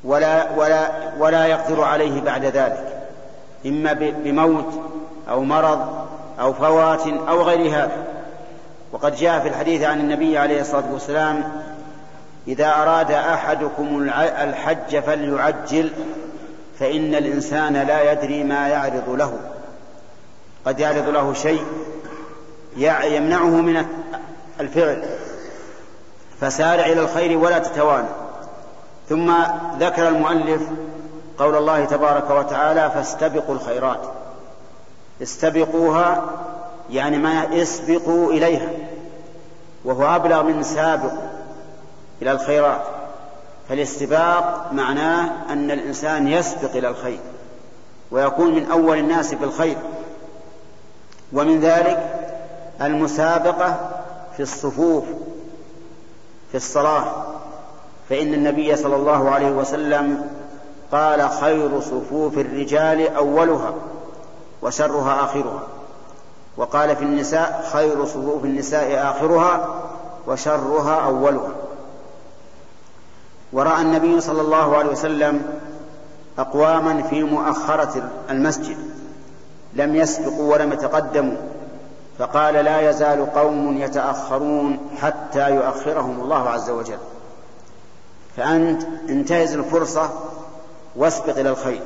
[SPEAKER 2] ولا ولا ولا يقدر عليه بعد ذلك. إما بموت أو مرض أو فوات أو غير هذا. وقد جاء في الحديث عن النبي عليه الصلاة والسلام إذا أراد أحدكم الحج فليعجل فإن الإنسان لا يدري ما يعرض له. قد يعرض له شيء يمنعه من الفعل فسارع إلى الخير ولا تتوانى. ثم ذكر المؤلف قول الله تبارك وتعالى فاستبقوا الخيرات. استبقوها يعني ما اسبقوا إليها وهو أبلغ من سابق إلى الخيرات. فالاستباق معناه أن الإنسان يسبق إلى الخير ويكون من أول الناس بالخير. ومن ذلك المسابقة في الصفوف في الصلاة. فإن النبي صلى الله عليه وسلم قال خير صفوف الرجال أولها وشرها آخرها. وقال في النساء خير صفوف النساء آخرها وشرها أولها. ورأى النبي صلى الله عليه وسلم أقواما في مؤخرة المسجد لم يسبقوا ولم يتقدموا فقال لا يزال قوم يتأخرون حتى يؤخرهم الله عز وجل. فأنت انتهز الفرصة واسبق إلى الخير.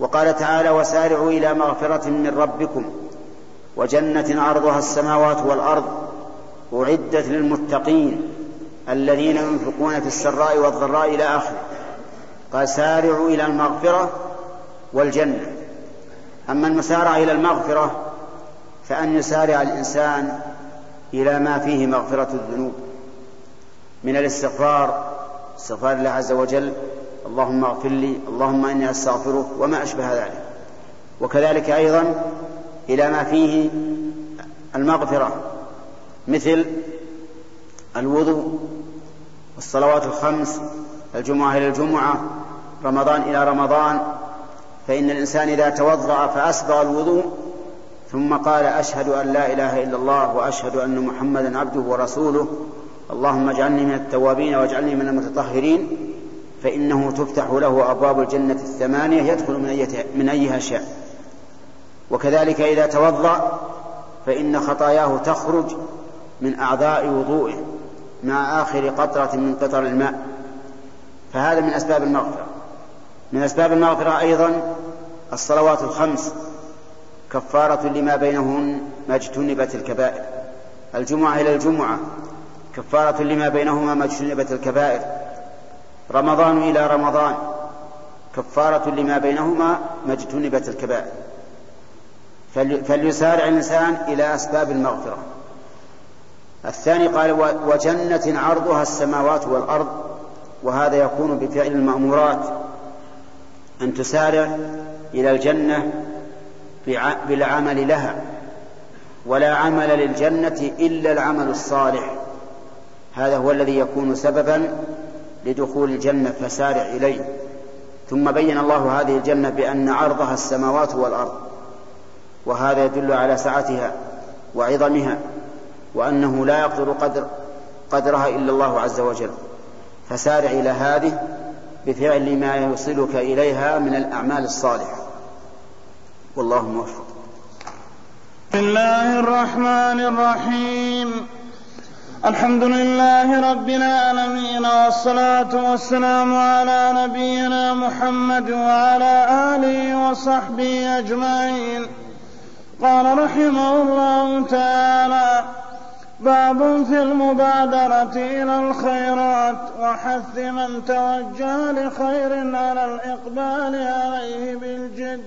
[SPEAKER 2] وقال تعالى وسارعوا إلى مغفرة من ربكم وجنة عرضها السماوات والأرض أعدت للمتقين الذين ينفقون في السراء والضراء إلى آخره. قال سارعوا إلى المغفرة والجنة. أما المسارعة إلى المغفرة فأن يسارع الإنسان إلى ما فيه مغفرة الذنوب من الاستغفار استغفار الله عز وجل اللهم اغفر لي اللهم إني أستغفرك وما أشبه ذلك. وكذلك أيضا إلى ما فيه المغفرة مثل الوضوء والصلوات الخمس الجمعة إلى الجمعة رمضان إلى رمضان. فإن الإنسان إذا توضأ فأسبغ الوضوء ثم قال أشهد أن لا إله إلا الله وأشهد أن محمدا عبده ورسوله. اللهم اجعلني من التوابين واجعلني من المتطهرين. فإنه تفتح له أبواب الجنة الثمانية يدخل من, من أيها شاء. وكذلك إذا توضأ فإن خطاياه تخرج من أعضاء وضوئه مع آخر قطرة من قطر الماء. فهذا من أسباب المغفرة. من أسباب المغفرة أيضا الصلوات الخمس كفارة لما بينهن ما اجتنبت الكبائر. الجمعة إلى الجمعة كفارة لما بينهما ما اجتنبت الكبائر. رمضان إلى رمضان. كفارة لما بينهما ما اجتنبت الكبائر فليسارع الإنسان إلى أسباب المغفرة. الثاني قال وجنة عرضها السماوات والأرض. وهذا يكون بفعل المأمورات. أن تسارع إلى الجنة بالعمل لها. ولا عمل للجنة إلا العمل الصالح. هذا هو الذي يكون سببا لدخول الجنة فسارع إليه. ثم بين الله هذه الجنة بأن عرضها السماوات والأرض وهذا يدل على سعتها وعظمها وأنه لا يقدر قدر قدرها إلا الله عز وجل. فسارع إلى هذه بفعل ما يوصلك إليها من الأعمال الصالحة. والله موفق.
[SPEAKER 3] بسم الله الرحمن الرحيم. الحمد لله رب العالمين والصلاة والسلام على نبينا محمد وعلى آله وصحبه أجمعين. قال رحمه الله تعالى باب في المبادرة إلى الخيرات وحث من توجه لخير على الإقبال عليه بالجد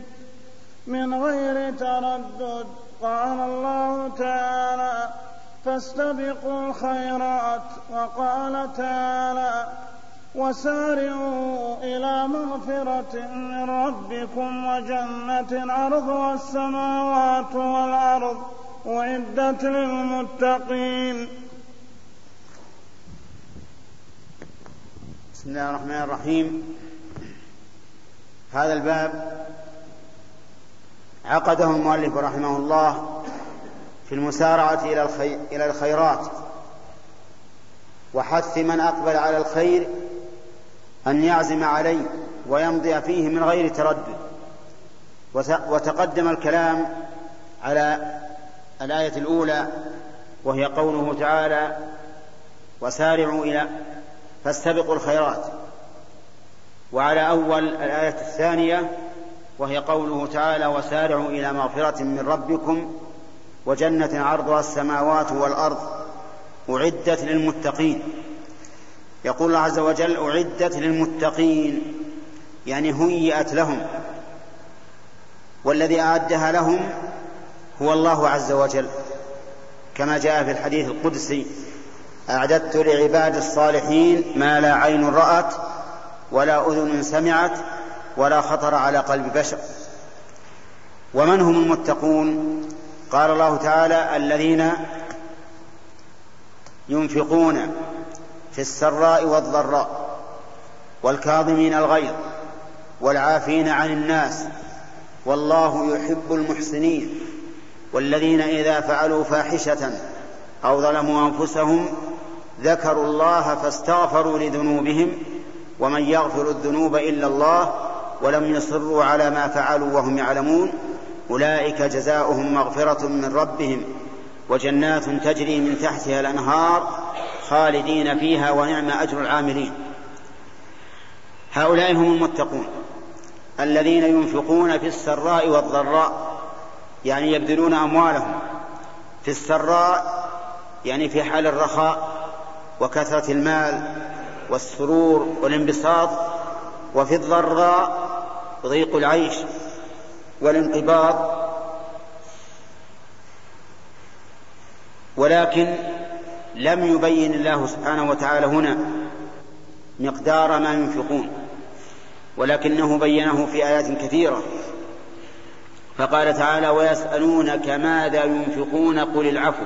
[SPEAKER 3] من غير تردد. قال الله تعالى فاستبقوا الخيرات وقال تعالى وسارعوا إلى مغفرة من ربكم وجنة عرضها السماوات والأرض أعدت للمتقين.
[SPEAKER 2] بسم الله الرحمن الرحيم. هذا الباب عقده المؤلف رحمه الله في المسارعة إلى الخيرات. وحث من أقبل على الخير أن يعزم عليه ويمضي فيه من غير تردد. وتقدم الكلام على الآية الأولى وهي قوله تعالى وسارعوا إلى فاستبقوا الخيرات. وعلى أول الآية الثانية وهي قوله تعالى وسارعوا إلى مغفرة من ربكم وجنة عرضها السماوات والأرض أعدت للمتقين. يقول الله عز وجل أعدت للمتقين يعني هيئت لهم. والذي أعدها لهم هو الله عز وجل. كما جاء في الحديث القدسي أعددت لعباد الصالحين ما لا عين رأت ولا أذن سمعت ولا خطر على قلب بشر. ومن هم المتقون؟ قال الله تعالى الذين ينفقون في السراء والضراء والكاظمين الغيظ والعافين عن الناس والله يحب المحسنين والذين إذا فعلوا فاحشة أو ظلموا أنفسهم ذكروا الله فاستغفروا لذنوبهم ومن يغفر الذنوب إلا الله ولم يصروا على ما فعلوا وهم يعلمون أولئك جزاؤهم مغفرة من ربهم وجنات تجري من تحتها الأنهار خالدين فيها ونعم أجر العاملين. هؤلاء هم المتقون الذين ينفقون في السراء والضراء يعني يبذلون أموالهم. في السراء يعني في حال الرخاء وكثرة المال والسرور والانبساط وفي الضراء ضيق العيش. والانقباض ولكن لم يبين الله سبحانه وتعالى هنا مقدار ما ينفقون ولكنه بينه في آيات كثيرة. فقال تعالى ويسألونك ماذا ينفقون؟ قل العفو.